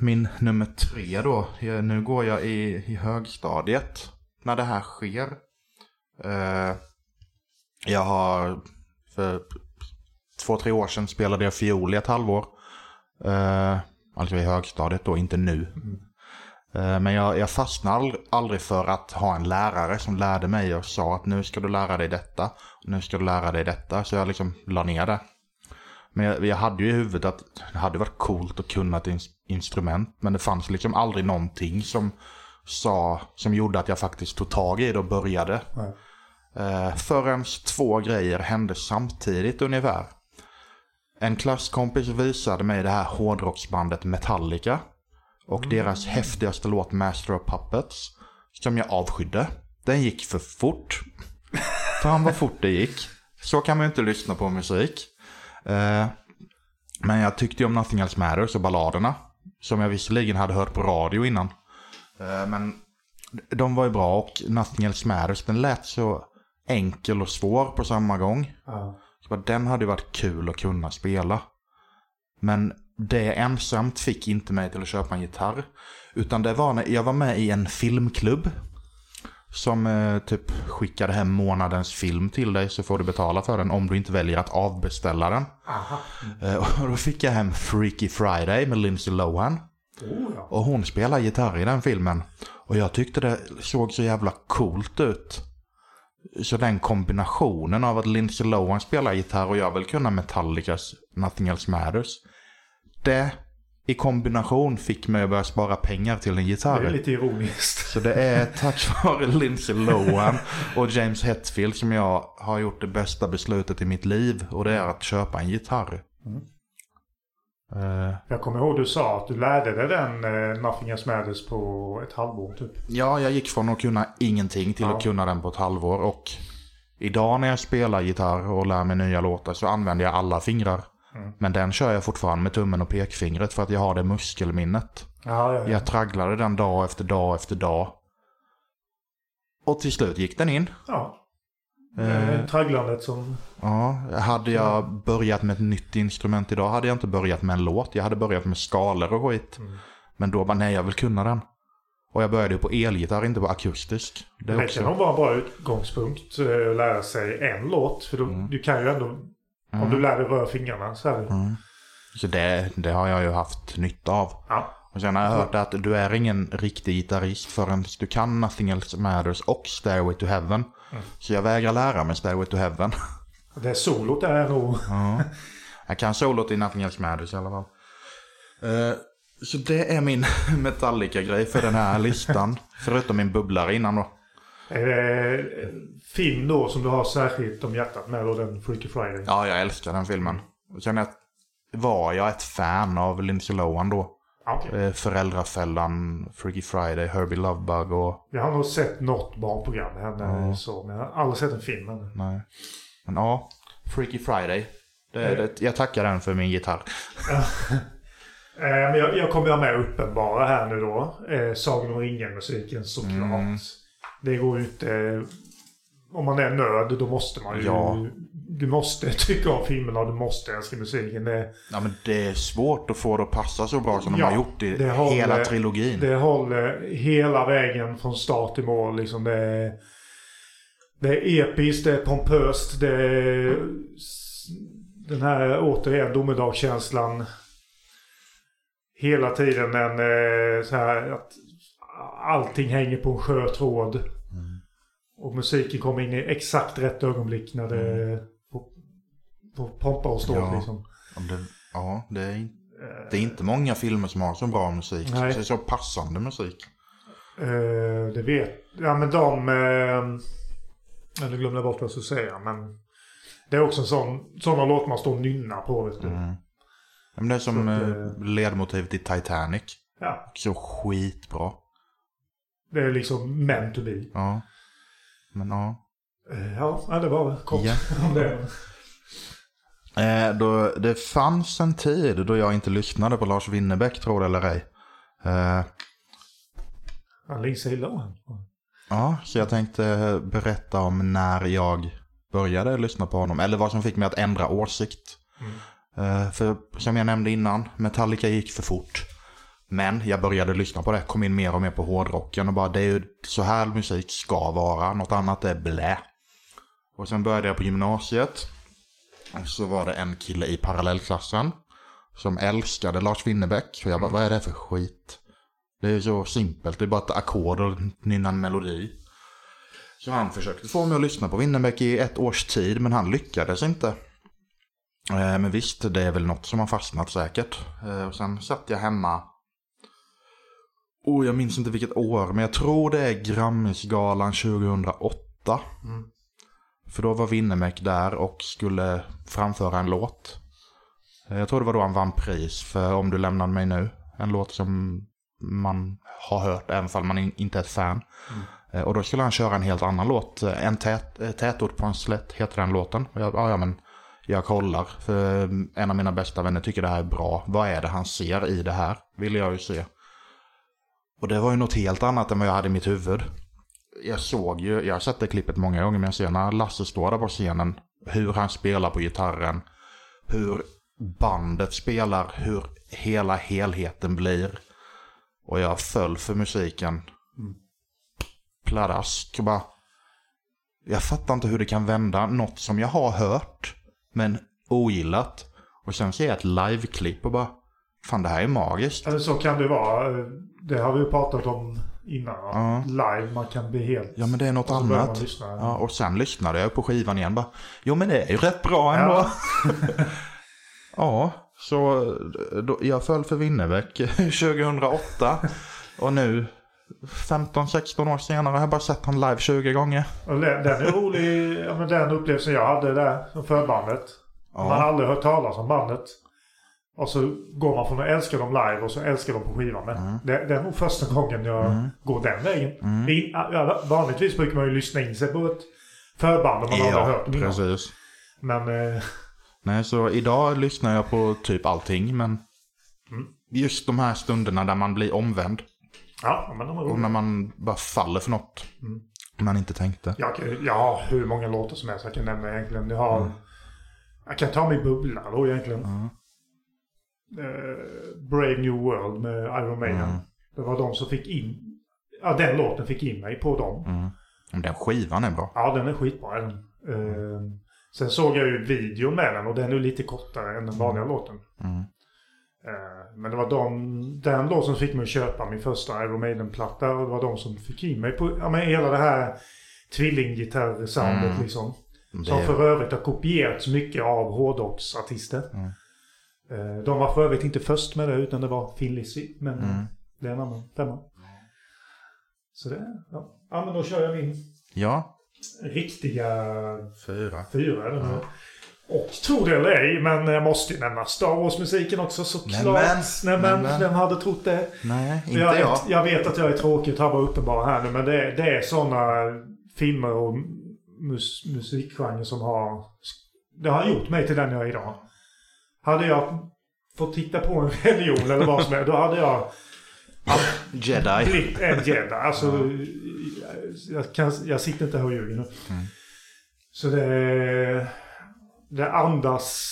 [SPEAKER 1] Min nummer tre då. Ja, Nu går jag i, i högstadiet. När det här sker. Eh, jag har för två, tre år sedan spelade jag fiol i ett halvår. Eh, alltså i högstadiet då, inte nu. Eh, men jag, jag fastnade aldrig, för att ha en lärare som lärde mig och sa att nu ska du lära dig detta. Nu ska du lära dig detta. Så jag liksom la ner det. Men jag, jag hade ju i huvudet att det hade varit coolt att kunna ett in instrument. Men det fanns liksom aldrig någonting som sa, som gjorde att jag faktiskt tog tag i det och började.
[SPEAKER 2] Nej.
[SPEAKER 1] Eh, förrän två grejer hände samtidigt ungefär. En klasskompis visade mig det här hårdrocksbandet Metallica. Och deras häftigaste låt Master of Puppets. Som jag avskydde. Den gick för fort. *laughs* Fan vad fort det gick. Så kan man ju inte lyssna på musik. Eh, men jag tyckte ju om Nothing Else Matters och balladerna. Som jag visserligen hade hört på radio innan. Eh, men de var ju bra och Nothing Else Matters den lät så enkel och svår på samma gång.
[SPEAKER 2] Ja.
[SPEAKER 1] Så bara, den hade ju varit kul att kunna spela. Men det ensamt fick inte mig till att köpa en gitarr. Utan det var när jag var med i en filmklubb. Som eh, typ skickade hem månadens film till dig så får du betala för den om du inte väljer att avbeställa den. Eh, och då fick jag hem Freaky Friday med Lindsay Lohan.
[SPEAKER 2] Oh, ja.
[SPEAKER 1] Och hon spelar gitarr i den filmen. Och jag tyckte det såg så jävla coolt ut. Så den kombinationen av att Lindsay Lohan spelar gitarr och jag vill kunna Metallicas Nothing Else Matters. Det i kombination fick mig att börja spara pengar till en
[SPEAKER 2] Det
[SPEAKER 1] gitarr.
[SPEAKER 2] är lite ironiskt.
[SPEAKER 1] Så det är tack vare Lindsay Lohan och James Hetfield som jag har gjort det bästa beslutet i mitt liv. Och det är att köpa en gitarr. Eh,
[SPEAKER 2] Jag kommer ihåg du sa att du lärde dig den eh, Nothing Else Matters på ett halvår typ.
[SPEAKER 1] Ja, jag gick från att kunna ingenting till
[SPEAKER 2] Ja.
[SPEAKER 1] att kunna den på ett halvår. Och idag när jag spelar gitarr och lär mig nya låtar så använder jag alla fingrar.
[SPEAKER 2] Mm.
[SPEAKER 1] Men den kör jag fortfarande med tummen och pekfingret för att jag har det muskelminnet.
[SPEAKER 2] Ja, ja, ja.
[SPEAKER 1] Jag tragglade den dag efter dag efter dag. Och till slut gick den in.
[SPEAKER 2] ja.
[SPEAKER 1] Eh,
[SPEAKER 2] Eh, tragglandet som...
[SPEAKER 1] ja, hade jag börjat med ett nytt instrument idag hade jag inte börjat med en låt. Jag hade börjat med skalor och skit.
[SPEAKER 2] Mm.
[SPEAKER 1] Men då bara, nej jag vill kunna den. Och jag började på elgitarr, inte på akustisk. Det
[SPEAKER 2] Det
[SPEAKER 1] också...
[SPEAKER 2] kan nog vara en bra utgångspunkt eh, att lära sig en låt. För då,
[SPEAKER 1] Mm.
[SPEAKER 2] du kan ju ändå... Om du lär dig röra fingrarna så är det...
[SPEAKER 1] Mm. Så det, det har jag ju haft nytta av.
[SPEAKER 2] Ja.
[SPEAKER 1] Och sen har jag hört att du är ingen riktig gitarrist förrän du kan Nothing Else Matters och Stairway to Heaven. Så jag vägrar lära mig Stairway to Heaven.
[SPEAKER 2] Det solot är nog...
[SPEAKER 1] ja. Jag kan solot i Nothing Else Matters i alla fall. Eh, så det är min *laughs* Metallica-grej för den här listan. Förutom min bubblare innan då.
[SPEAKER 2] Är det film då som du har särskilt om hjärtat med då den Freaky Friday?
[SPEAKER 1] Ja, jag älskar den filmen. Sen var jag ett fan av Lindsay Lohan då.
[SPEAKER 2] Okej.
[SPEAKER 1] Eh, Föräldrafällan, Freaky Friday, Herbie Lovebug och...
[SPEAKER 2] Jag har nog sett något barnprogram med henne
[SPEAKER 1] Ja.
[SPEAKER 2] så, men jag har aldrig sett en film henne.
[SPEAKER 1] Nej. Men ja, Freaky Friday. Det, det, jag tackar den för min gitarr. *laughs*
[SPEAKER 2] Eh, men jag, jag kommer ha med uppenbara här nu då. Eh, Sagan om ringen-musiken såklart.
[SPEAKER 1] Mm.
[SPEAKER 2] Det går ju inte... eh, Om man är nörd då måste man ju...
[SPEAKER 1] Ja.
[SPEAKER 2] Du måste *laughs* tycka om filmerna och du måste älska musiken. Det,
[SPEAKER 1] Ja, men det är svårt att få det att passa så bra som de
[SPEAKER 2] Ja,
[SPEAKER 1] har gjort i
[SPEAKER 2] det håller-
[SPEAKER 1] hela trilogin.
[SPEAKER 2] det håller hela vägen från start till mål. Liksom det, är, det är episkt, det är pompöst, det är den här återigen domedagskänslan. Hela tiden en eh, så här att allting hänger på en skör tråd.
[SPEAKER 1] Mm.
[SPEAKER 2] Och musiken kommer in i exakt rätt ögonblick när det på pompa och ståt
[SPEAKER 1] Ja.
[SPEAKER 2] liksom.
[SPEAKER 1] Ja, det, ja, det är, det är inte många filmer som har så bra musik.
[SPEAKER 2] Nej.
[SPEAKER 1] Det är så passande musik.
[SPEAKER 2] Eh, det vet... Ja men de... Uh, nu glömde jag bort vad jag skulle säga men... Det är också en sån, sådana låtar man står och nynnar på vet du.
[SPEAKER 1] Mm. Ja, Men det är som
[SPEAKER 2] Så att,
[SPEAKER 1] eh,
[SPEAKER 2] eh,
[SPEAKER 1] ledmotiv till Titanic.
[SPEAKER 2] Ja.
[SPEAKER 1] Så skitbra.
[SPEAKER 2] Det är liksom meant to be.
[SPEAKER 1] Ja. Men ja.
[SPEAKER 2] Eh, ja, ja, det var kort
[SPEAKER 1] Ja.
[SPEAKER 2] om det.
[SPEAKER 1] Eh, då, det fanns en tid då jag inte lyssnade på Lars Winnerbäck, tror det eller ej. Eh,
[SPEAKER 2] Han ligger sig illa han.
[SPEAKER 1] ja, så jag tänkte berätta om när jag började lyssna på honom. Eller vad som fick mig att ändra åsikt. Eh, för som jag nämnde innan, Metallica gick för fort. Men jag började lyssna på det, kom in mer och mer på hårdrocken och bara det är ju så här musik ska vara, något annat är blä. Och sen började jag på gymnasiet. Och så var det en kille i parallellklassen som älskade Lars Winnerbäck. Och jag bara, vad är det för skit? Det är så simpelt, det är bara ett ackord och nynna en melodi. Så han försökte få mig att lyssna på Winnerbäck i ett års tid, men han lyckades inte. Eh, men visst, det är väl något som har fastnat säkert. Eh, och sen satt jag hemma. Oh, jag minns inte vilket år, men jag tror det är Grammisgalan 2008.
[SPEAKER 2] Mm.
[SPEAKER 1] För då var Winnerbäck där och skulle framföra en låt. Eh, Jag tror det var då han vann pris för Om du lämnar mig nu. En låt som man har hört även om man in- inte är ett fan. Eh, Och då skulle han köra en helt annan låt. Eh, En tät, tätort på en slätt heter den låten. Och jag, ja, ja, men jag kollar. För en av mina bästa vänner tycker det här är bra. Vad är det han ser i det här? Vill jag ju se. Och det var ju något helt annat än vad jag hade i mitt huvud. Jag såg ju, jag har sett det klippet många gånger, men jag ser när Lasse står där på scenen. Hur han spelar på gitarren. Hur bandet spelar. Hur hela helheten blir. Och jag föll för musiken. Pladask. Bara, jag fattar inte hur det kan vända något som jag har hört. Men ogillat. Och sen ser jag ett liveklipp och bara. Fan det här är magiskt.
[SPEAKER 2] Eller så kan det vara. Eh, det har vi ju pratat om innan.
[SPEAKER 1] Ja.
[SPEAKER 2] Live, man kan bli helt...
[SPEAKER 1] Ja men det är något annat. Ja, och sen lyssnade jag på skivan igen bara. Jo men det är ju rätt bra ändå.
[SPEAKER 2] Ja. *laughs*
[SPEAKER 1] Ja, så då, jag föll för Winnerbäck *laughs* 2008. Och nu 15-16 år senare har jag bara sett han live 20 gånger.
[SPEAKER 2] Den, den är rolig. Ja, men den upplevelsen jag hade där som förbandet.
[SPEAKER 1] Ja.
[SPEAKER 2] Man har aldrig hört talas om bandet. Och så går man från att älska dem live och så älskar de på skivan med.
[SPEAKER 1] Mm.
[SPEAKER 2] Det, det är nog första gången jag går den vägen. In, ja, vanligtvis brukar man ju lyssna in sig på ett förband om man aldrig har hört dem innan.
[SPEAKER 1] precis.
[SPEAKER 2] Men eh,
[SPEAKER 1] Nej, så idag lyssnar jag på typ allting, men
[SPEAKER 2] Mm.
[SPEAKER 1] just de här stunderna där man blir omvänd
[SPEAKER 2] ja, men de är
[SPEAKER 1] och
[SPEAKER 2] roliga.
[SPEAKER 1] när man bara faller för något
[SPEAKER 2] Mm.
[SPEAKER 1] man inte tänkte.
[SPEAKER 2] Jag, jag har hur många låtar som helst jag kan nämna egentligen. Jag har... Jag kan ta mig bubbla då egentligen.
[SPEAKER 1] Mm.
[SPEAKER 2] Eh, Brave New World med Iron Maiden.
[SPEAKER 1] Mm.
[SPEAKER 2] Det var de som fick in... Ja, den låten fick in mig på dem.
[SPEAKER 1] Mm. Den skivan är bra.
[SPEAKER 2] Ja, den är skitbra. Den. Eh, sen såg jag ju videon med den och den är lite kortare än den vanliga låten.
[SPEAKER 1] Mm.
[SPEAKER 2] Eh, men det var de, den låten som fick mig att köpa min första Iron Maiden-platta. Och det var de som fick in mig på ja, men hela det här tvillinggitarrsoundet
[SPEAKER 1] Mm.
[SPEAKER 2] liksom. Som för övrigt har kopierats mycket av hårdrocksartister.
[SPEAKER 1] Mm.
[SPEAKER 2] Eh, De var för övrigt inte först med det utan det var Lizzy. Men
[SPEAKER 1] Mm.
[SPEAKER 2] det är en annan femma. Så det, ja. ja men då kör jag min
[SPEAKER 1] Ja,
[SPEAKER 2] riktiga
[SPEAKER 1] fyra.
[SPEAKER 2] fyra. den här. Och tro det eller ej, men jag måste ju nämna Star Wars-musiken också såklart.
[SPEAKER 1] Nämen,
[SPEAKER 2] Nämen, vem hade trott det?
[SPEAKER 1] Nej, inte
[SPEAKER 2] jag,
[SPEAKER 1] jag.
[SPEAKER 2] vet, jag vet att jag är tråkig och tabbar uppenbara här nu, men det, det är sådana filmer och mus, musikgenrer som har... Det har gjort mig till den jag är idag. Hade jag fått titta på en religion eller vad som helst, då hade jag
[SPEAKER 1] Jedi.
[SPEAKER 2] blivit en jedi. Alltså, jag, kan, jag sitter inte här och ljuger nu.
[SPEAKER 1] Mm.
[SPEAKER 2] Så det, det andas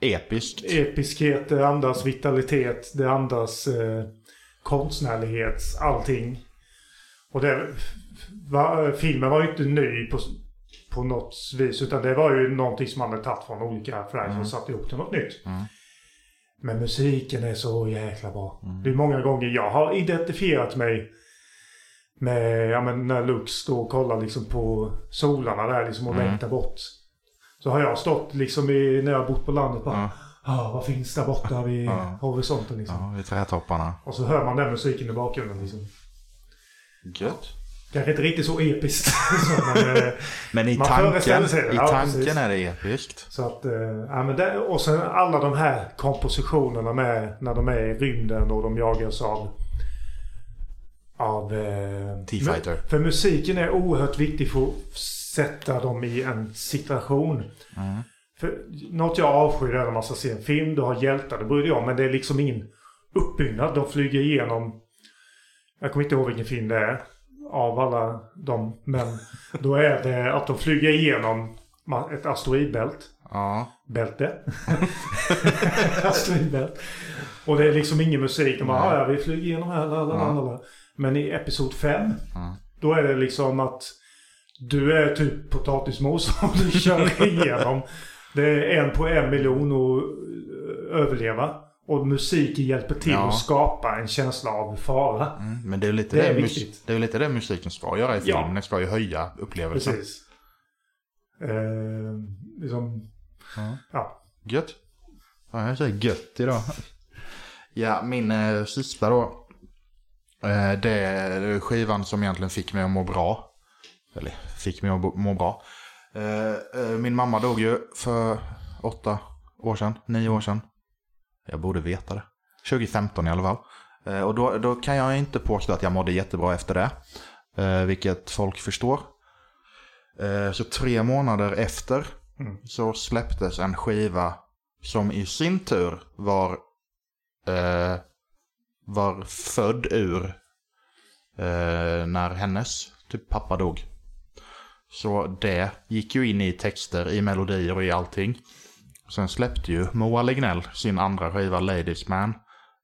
[SPEAKER 1] Episkt.
[SPEAKER 2] episkhet, det andas vitalitet, det andas eh, konstnärlighet, allting. Och det, va, filmen var ju inte ny på, på något vis, utan det var ju någonting som man hade tagit från olika franchises och satt ihop till något nytt.
[SPEAKER 1] Mm.
[SPEAKER 2] Men musiken är så jäkla bra.
[SPEAKER 1] Mm.
[SPEAKER 2] Det är många gånger jag har identifierat mig med, ja men när Lux står och kollar liksom på solarna där liksom och
[SPEAKER 1] Mm.
[SPEAKER 2] längtar bort. Så har jag stått liksom i, när jag bott på landet bara,
[SPEAKER 1] Ja.
[SPEAKER 2] ah, vad finns där borta vid
[SPEAKER 1] Ja.
[SPEAKER 2] horisonten liksom.
[SPEAKER 1] Ja, vid trädtopparna.
[SPEAKER 2] Och så hör man den musiken i bakgrunden liksom.
[SPEAKER 1] Gött.
[SPEAKER 2] Kanske inte riktigt så episkt. *laughs* så, men, eh,
[SPEAKER 1] Men i tanken,
[SPEAKER 2] sig
[SPEAKER 1] i
[SPEAKER 2] ja,
[SPEAKER 1] tanken
[SPEAKER 2] precis.
[SPEAKER 1] är det episkt.
[SPEAKER 2] så att, eh, ja, men det, och sen alla de här kompositionerna med när de är i rymden och de jagas av av... Eh,
[SPEAKER 1] T-fighter.
[SPEAKER 2] För musiken är oerhört viktig för att sätta dem i en situation.
[SPEAKER 1] Mm.
[SPEAKER 2] För något jag avskyr är när man ska se en film, du har hjältar, det bryr jag men det är liksom ingen uppbyggnad. De flyger igenom... Jag kommer inte ihåg vilken film det är av alla dem. Men då är det att de flyger igenom ett asteroidbält.
[SPEAKER 1] Ja.
[SPEAKER 2] Bälte. *laughs* asteroidbält. Och det är liksom ingen musik. De bara. "Ah, ja, vi flyger igenom här. Lalalala. Men i Episod 5.
[SPEAKER 1] Mm.
[SPEAKER 2] Då är det liksom att du är typ potatismos *laughs* som du kör igenom. Det är en på en miljon att överleva. Och musiken hjälper till
[SPEAKER 1] Ja.
[SPEAKER 2] att skapa en känsla av fara.
[SPEAKER 1] Mm. Men det är lite
[SPEAKER 2] Det
[SPEAKER 1] det,
[SPEAKER 2] är
[SPEAKER 1] mus-
[SPEAKER 2] viktigt.
[SPEAKER 1] det är lite det musiken ska göra i film.
[SPEAKER 2] Ja.
[SPEAKER 1] Den ska ju höja upplevelsen.
[SPEAKER 2] Precis. Eh, liksom,
[SPEAKER 1] Ja.
[SPEAKER 2] ja.
[SPEAKER 1] Gött. Ja, jag säger gött idag. Ja, min eh, sista då. Eh, det är skivan som egentligen fick mig att må bra. Eller fick mig att må bra. Eh, eh, min mamma dog ju för åtta år sedan, nio år sedan. Jag borde veta det. 2015 i alla fall. Eh, och då, då kan jag inte påstå att jag mådde jättebra efter det. Eh, vilket folk förstår. Eh, så tre månader efter
[SPEAKER 2] Mm.
[SPEAKER 1] så släpptes en skiva som i sin tur var, eh, var född ur eh, när hennes typ pappa dog. Så det gick ju in i texter, i melodier och i allting. Sen släppte ju Moa Lignell sin andra skiva Ladies Man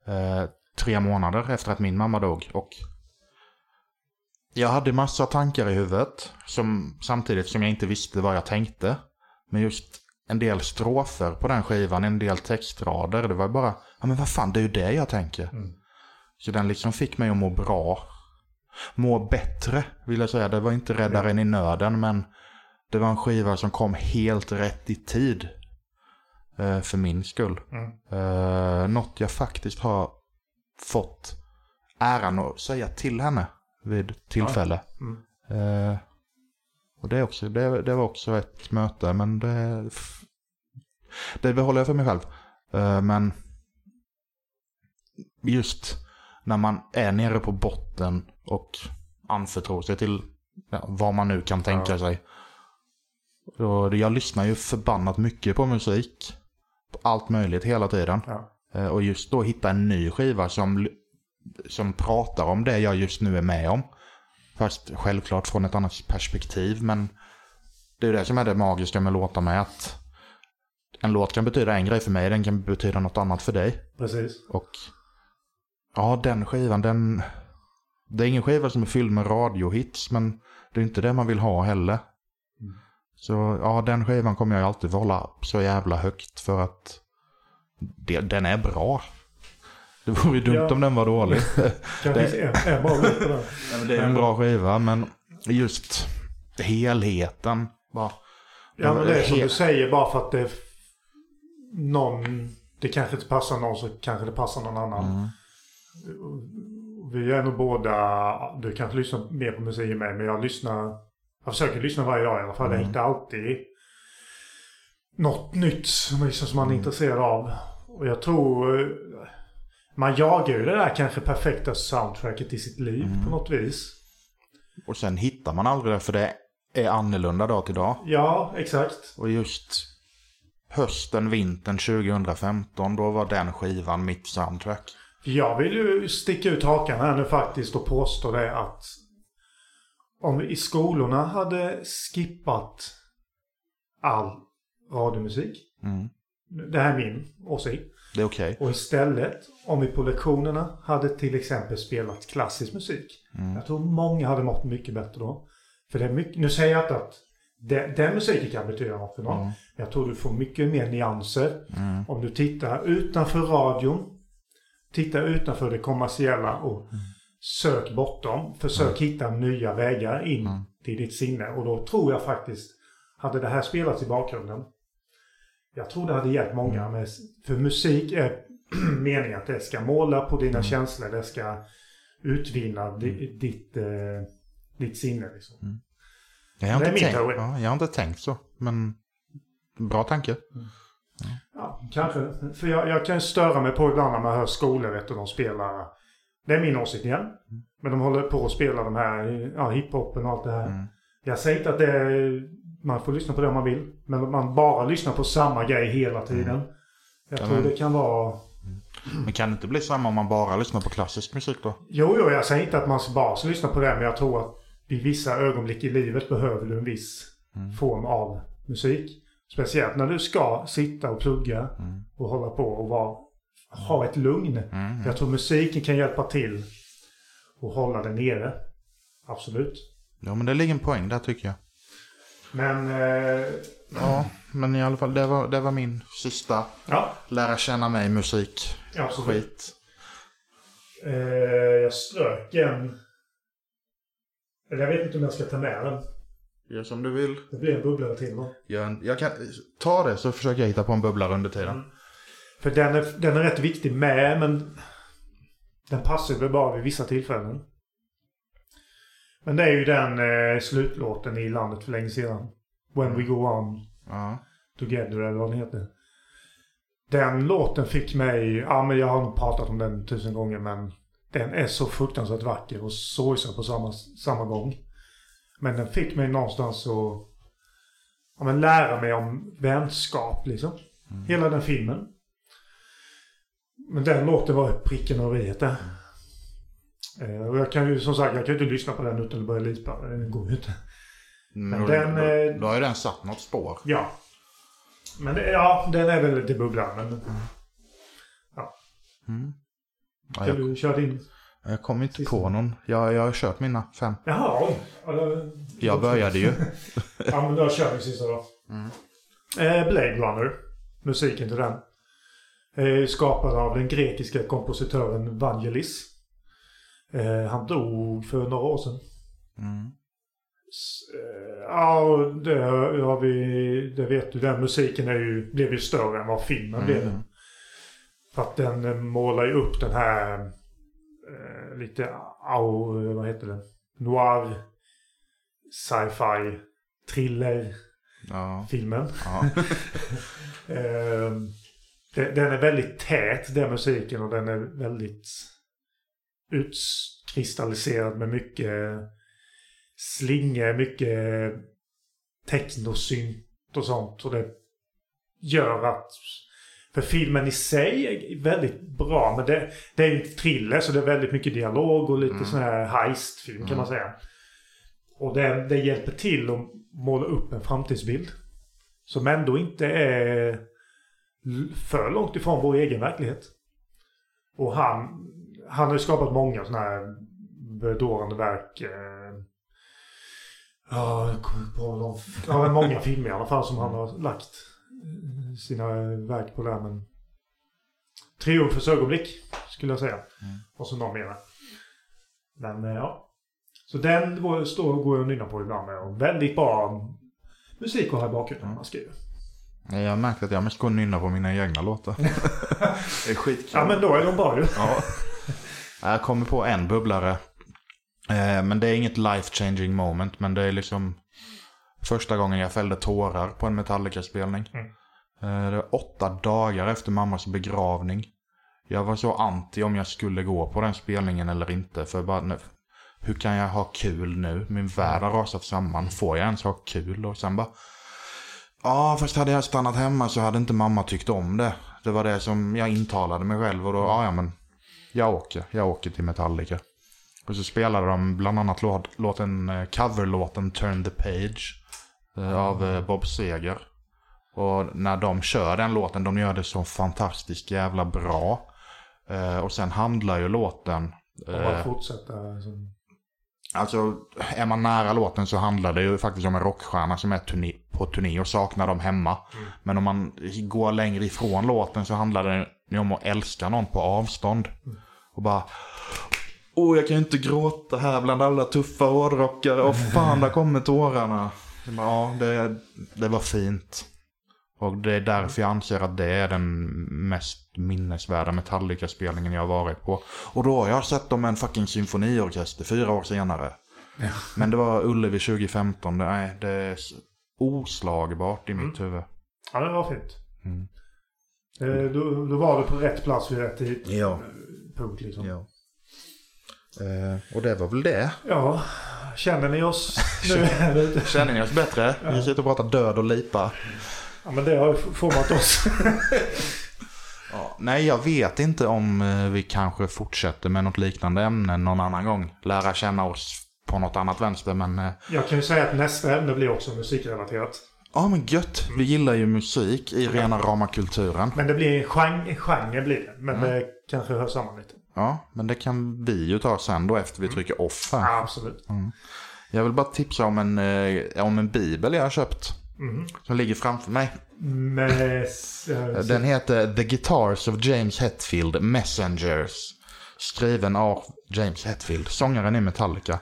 [SPEAKER 1] eh, tre månader efter att min mamma dog. Och jag hade massa tankar i huvudet som, samtidigt som jag inte visste vad jag tänkte. Men just en del strofer på den skivan, en del textrader, det var bara, ja men vad fan, det är ju det jag tänker.
[SPEAKER 2] Mm.
[SPEAKER 1] Så den liksom fick mig att må bra. Må bättre, vill jag säga. Det var inte räddaren i nöden, men det var en skiva som kom helt rätt i tid. Eh, för min skull.
[SPEAKER 2] Mm.
[SPEAKER 1] Eh, något jag faktiskt har fått äran att säga till henne vid tillfälle.
[SPEAKER 2] Mm.
[SPEAKER 1] Eh, och det, är också, det, det var också ett möte, men det, det behåller jag för mig själv. Men just när man är nere på botten och anförtror sig till ja, vad man nu kan tänka
[SPEAKER 2] Ja.
[SPEAKER 1] sig. Och jag lyssnar ju förbannat mycket på musik. Allt möjligt hela tiden.
[SPEAKER 2] Ja.
[SPEAKER 1] Eh, Och just då hitta en ny skiva som, som pratar om det jag just nu är med om. Fast självklart från ett annat perspektiv. Men det är det som är det magiska med låtar med. Att en låt kan betyda en grej för mig, den kan betyda något annat för dig.
[SPEAKER 2] Precis.
[SPEAKER 1] Och ja, den skivan, den... Det är ingen skiva som är fylld med radiohits, men det är inte det man vill ha heller. Så ja, den skivan kommer jag alltid hålla så jävla högt för att det, den är bra. Det vore ju dumt
[SPEAKER 2] Ja.
[SPEAKER 1] om den var dålig. Det-
[SPEAKER 2] den.
[SPEAKER 1] Nej, men det är en bra skiva, men just helheten. Bara,
[SPEAKER 2] Ja men det är som du säger bara för att det... Någon... Det kanske inte passar någon så kanske det passar någon annan.
[SPEAKER 1] Mm.
[SPEAKER 2] Vi är nog båda... Du kanske lyssnar mer på musik än mig men jag lyssnar... Jag försöker lyssna varje dag i alla fall.
[SPEAKER 1] Mm.
[SPEAKER 2] Jag hittar alltid något nytt som, liksom, som man är
[SPEAKER 1] Mm.
[SPEAKER 2] intresserad av. Och jag tror... eh, Man jagar ju det där kanske perfekta soundtracket i sitt liv
[SPEAKER 1] Mm.
[SPEAKER 2] på något vis.
[SPEAKER 1] Och sen hittar man aldrig det för det är annorlunda dag till dag.
[SPEAKER 2] Ja, exakt.
[SPEAKER 1] Och just hösten, vintern 2015, då var den skivan mitt soundtrack.
[SPEAKER 2] Jag vill ju sticka ut hakan här nu faktiskt och påstå det att om vi i skolorna hade skippat all radiomusik.
[SPEAKER 1] Mm.
[SPEAKER 2] Det här är min åsikt.
[SPEAKER 1] Det är okej.
[SPEAKER 2] Och istället om vi på lektionerna hade till exempel spelat klassisk musik.
[SPEAKER 1] Mm.
[SPEAKER 2] Jag tror många hade mått mycket bättre då. För det är mycket, nu säger jag inte att det, den musiken kan betyda något för någon.
[SPEAKER 1] Mm.
[SPEAKER 2] Jag tror du får mycket mer nyanser
[SPEAKER 1] Mm.
[SPEAKER 2] om du tittar utanför radion. Titta utanför det kommersiella och sök bortom. Försök hitta nya vägar in
[SPEAKER 1] Mm.
[SPEAKER 2] till ditt sinne. Och då tror jag faktiskt, hade det här spelats i bakgrunden. Jag tror det hade hjälpt många. Med, för musik är *clears throat* meningen att det ska måla på dina känslor. Det ska utvinna di, ditt, eh, ditt sinne. Liksom.
[SPEAKER 1] Jag har,
[SPEAKER 2] Det är
[SPEAKER 1] inte
[SPEAKER 2] min
[SPEAKER 1] tänkt, ja, jag har inte tänkt så, men bra tanke.
[SPEAKER 2] Ja, kanske. För jag, jag kan störa mig på ibland när man hör skolor, vet du, de spelar... Det är min åsikt igen. Men de håller på att spela de här ja, hiphopen och allt det här.
[SPEAKER 1] Mm.
[SPEAKER 2] Jag säger inte att det är, man får lyssna på det om man vill. Men man bara lyssnar på samma grej hela tiden. Jag
[SPEAKER 1] Ja,
[SPEAKER 2] tror
[SPEAKER 1] men-
[SPEAKER 2] det kan vara...
[SPEAKER 1] Men kan det inte bli samma om man bara lyssnar på klassisk musik då?
[SPEAKER 2] Jo, jo, jag säger inte att man bara ska lyssna på det. Men jag tror att vid vissa ögonblick i livet behöver du en viss form av musik. Speciellt när du ska sitta och plugga och hålla på och vara, ha ett lugn.
[SPEAKER 1] Mm.
[SPEAKER 2] Jag tror musiken kan hjälpa till och hålla det nere. Absolut.
[SPEAKER 1] Ja, men det ligger en poäng där tycker jag.
[SPEAKER 2] Men eh,
[SPEAKER 1] Ja, men i alla fall, det var, det var min sista
[SPEAKER 2] ja,
[SPEAKER 1] lära känna mig musik.
[SPEAKER 2] absolut.
[SPEAKER 1] Skit.
[SPEAKER 2] Eh, jag strök en. Eller jag vet inte om jag ska ta med den.
[SPEAKER 1] Gör som du vill.
[SPEAKER 2] Det blir en bubblare till.
[SPEAKER 1] Gör en, jag kan, ta det så försöker jag hitta på en bubblare under tiden.
[SPEAKER 2] För den är, den är rätt viktig med men den passar väl bara vid vissa tillfällen. Men det är ju den eh, slutlåten i landet för länge sedan. When we go on
[SPEAKER 1] Ja.
[SPEAKER 2] together eller vad den heter. Den låten fick mig, ja men jag har nog pratat om den tusen gånger men den är så fruktansvärt vacker och sorgsen på samma, samma gång. Men den fick mig någonstans att ja, men lära mig om vänskap liksom. Hela den filmen. Men den låten var pricken över i där. Eh, och jag kan ju som sagt, jag kan ju inte lyssna på den utan att börja lipa. Det går ju inte.
[SPEAKER 1] Men
[SPEAKER 2] Men
[SPEAKER 1] då,
[SPEAKER 2] den,
[SPEAKER 1] då,
[SPEAKER 2] eh,
[SPEAKER 1] då har ju den satt något spår.
[SPEAKER 2] Ja. Men det, ja, den är väl lite bubblad. Men
[SPEAKER 1] Mm. Ja, jag,
[SPEAKER 2] du köra din?
[SPEAKER 1] jag kom inte
[SPEAKER 2] Sista.
[SPEAKER 1] på någon. Jag, jag har kört mina fem.
[SPEAKER 2] Jaha. Ja, då-
[SPEAKER 1] Jag började ju. *laughs*
[SPEAKER 2] Ja, men då kör vi sista då.
[SPEAKER 1] Mm.
[SPEAKER 2] Eh, Blade Runner. Musiken till den. Eh, skapad av den grekiska kompositören Vangelis. Eh, han dog för några år sedan.
[SPEAKER 1] Mm.
[SPEAKER 2] Eh, Ja, det har vi... Det vet du. Den musiken är ju, blev ju större än vad filmen blev.
[SPEAKER 1] Mm.
[SPEAKER 2] För att den målar ju upp den här eh, lite au, vad heter det? Noir sci-fi thriller
[SPEAKER 1] Ja.
[SPEAKER 2] filmen.
[SPEAKER 1] ja. *laughs*
[SPEAKER 2] Eh, den är väldigt tät den musiken och den är väldigt utkristalliserad med mycket slingor, mycket technosynt och sånt. Och det gör att... För filmen i sig är väldigt bra. Men det, det är en thriller så det är väldigt mycket dialog och lite
[SPEAKER 1] Mm.
[SPEAKER 2] sån här heistfilm kan man säga. Och det, det hjälper till att måla upp en framtidsbild. Som ändå inte är för långt ifrån vår egen verklighet. Och han, han har ju skapat många sådana här bedårande verk. Eh, ja, på men många *laughs* filmer i alla fall som han har lagt eh, sina verk på där. Men Triumfens ögonblick skulle jag säga. Och så någon mer. Men eh, ja. Så den går- står går jag och nynnar på ibland med. Och väldigt bra musik att ha i bakgrunden när man skriver.
[SPEAKER 1] Nej, Jag har märkt att jag mest går och nynnar på mina egna låtar. *laughs* det är skitkul.
[SPEAKER 2] Ja men då är de bra ju.
[SPEAKER 1] Ja. *laughs* Jag kommer på en bubblare. Eh, Men det är inget life changing moment. Men det är liksom första gången jag fällde tårar på en Metallica-spelning.
[SPEAKER 2] Mm.
[SPEAKER 1] Eh, Det var åtta dagar efter mammas begravning. Jag var så anti om jag skulle gå på den spelningen eller inte. För bara, nej, hur kan jag ha kul nu? Min värld har rasat samman. Får jag ens ha kul? Och sen bara... Ja, fast hade jag stannat hemma så hade inte mamma tyckt om det. Det var det som jag intalade mig själv. Och då, ja, ja men jag åker. Jag åker till Metallica. Och så spelade de bland annat låt, låten, eh, coverlåten Turn the Page. eh, Av eh, Bob Seger. Och när de kör den låten, de gör det så fantastiskt jävla bra. Och sen handlar ju låten...
[SPEAKER 2] Om att fortsätta. Som...
[SPEAKER 1] Alltså, är man nära låten så handlar det ju faktiskt om en rockstjärna som är turné, på turné och saknar dem hemma. Men om man går längre ifrån låten så handlar det ju om att älska någon på avstånd. Och bara... Åh, jag kan ju inte gråta här bland alla tuffa hårdrockare. Åh fan, där kommer tårarna. Ja, det, det var fint. Och det är därför jag anser att det är den mest minnesvärda Metallica-spelningen jag har varit på. Och då har jag sett dem med en fucking symfoniorkester fyra år senare. Men det var Ullevi 2015. Det, nej, det är oslagbart i mitt huvud.
[SPEAKER 2] Ja det var fint.
[SPEAKER 1] Mm.
[SPEAKER 2] Eh, då, då var du på rätt plats vid rätt tid-
[SPEAKER 1] Ja.
[SPEAKER 2] punkt liksom.
[SPEAKER 1] ja. Eh, och det var väl det.
[SPEAKER 2] Ja, känner ni oss *laughs* nu?
[SPEAKER 1] Känner ni oss bättre? Vi sitter och pratar död och lipa.
[SPEAKER 2] Ja, men det har ju format oss. *laughs*
[SPEAKER 1] Ja, nej, jag vet inte om eh, vi kanske fortsätter med något liknande ämne någon annan gång. Lära känna oss på något annat vänster, men... eh,
[SPEAKER 2] Jag kan ju säga att nästa ämne blir också musikrelaterat.
[SPEAKER 1] Ja, men gött. Vi gillar ju musik i rena rama kulturen.
[SPEAKER 2] Men det blir en genre, genre blir det. Men
[SPEAKER 1] Mm.
[SPEAKER 2] det kanske hör samman lite.
[SPEAKER 1] Ja, men det kan vi ju ta sen då efter vi trycker off här.
[SPEAKER 2] Ja, absolut.
[SPEAKER 1] Jag vill bara tipsa om en, eh, om en bibel jag har köpt.
[SPEAKER 2] Mhm.
[SPEAKER 1] Som ligger framför mig. Den heter The Guitars of James Hetfield Messengers. Skriven av James Hetfield, sångaren i Metallica.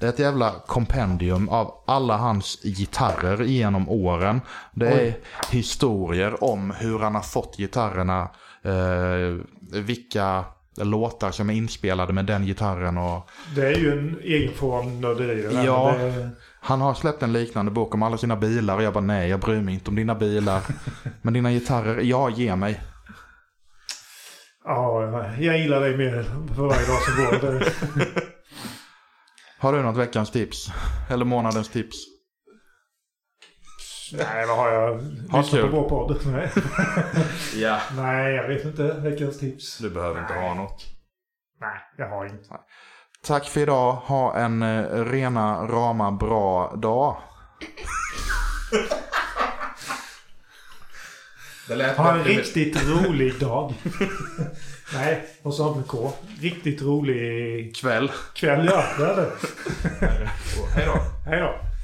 [SPEAKER 1] Det är ett jävla kompendium av alla hans gitarrer genom åren. Det är
[SPEAKER 2] Oj.
[SPEAKER 1] historier om hur han har fått gitarrerna. Eh, vilka låtar som är inspelade med den gitarren och
[SPEAKER 2] Det är ju en egen form nörderi det där.
[SPEAKER 1] Ja.
[SPEAKER 2] Det,
[SPEAKER 1] Han har släppt en liknande bok om alla sina bilar och jag bara nej, jag bryr mig inte om dina bilar. Men dina gitarrer, ja, ge mig.
[SPEAKER 2] ja, jag gillar dig mer för varje dag som går.
[SPEAKER 1] Har du något veckans tips? Eller månadens tips?
[SPEAKER 2] nej, vad har jag?
[SPEAKER 1] Ha
[SPEAKER 2] Lyssna på vår podd. Nej.
[SPEAKER 1] Ja.
[SPEAKER 2] nej, jag vet inte. Veckans tips.
[SPEAKER 1] Du behöver inte ha något.
[SPEAKER 2] Nej, jag har inget.
[SPEAKER 1] Tack för idag. Ha en eh, rena, rama, bra dag. Det lät
[SPEAKER 2] Ha en riktigt rolig dag. nej, och så med K. Riktigt rolig
[SPEAKER 1] kväll.
[SPEAKER 2] kväll, ja. Det är det.
[SPEAKER 1] Hej då.
[SPEAKER 2] Hej då.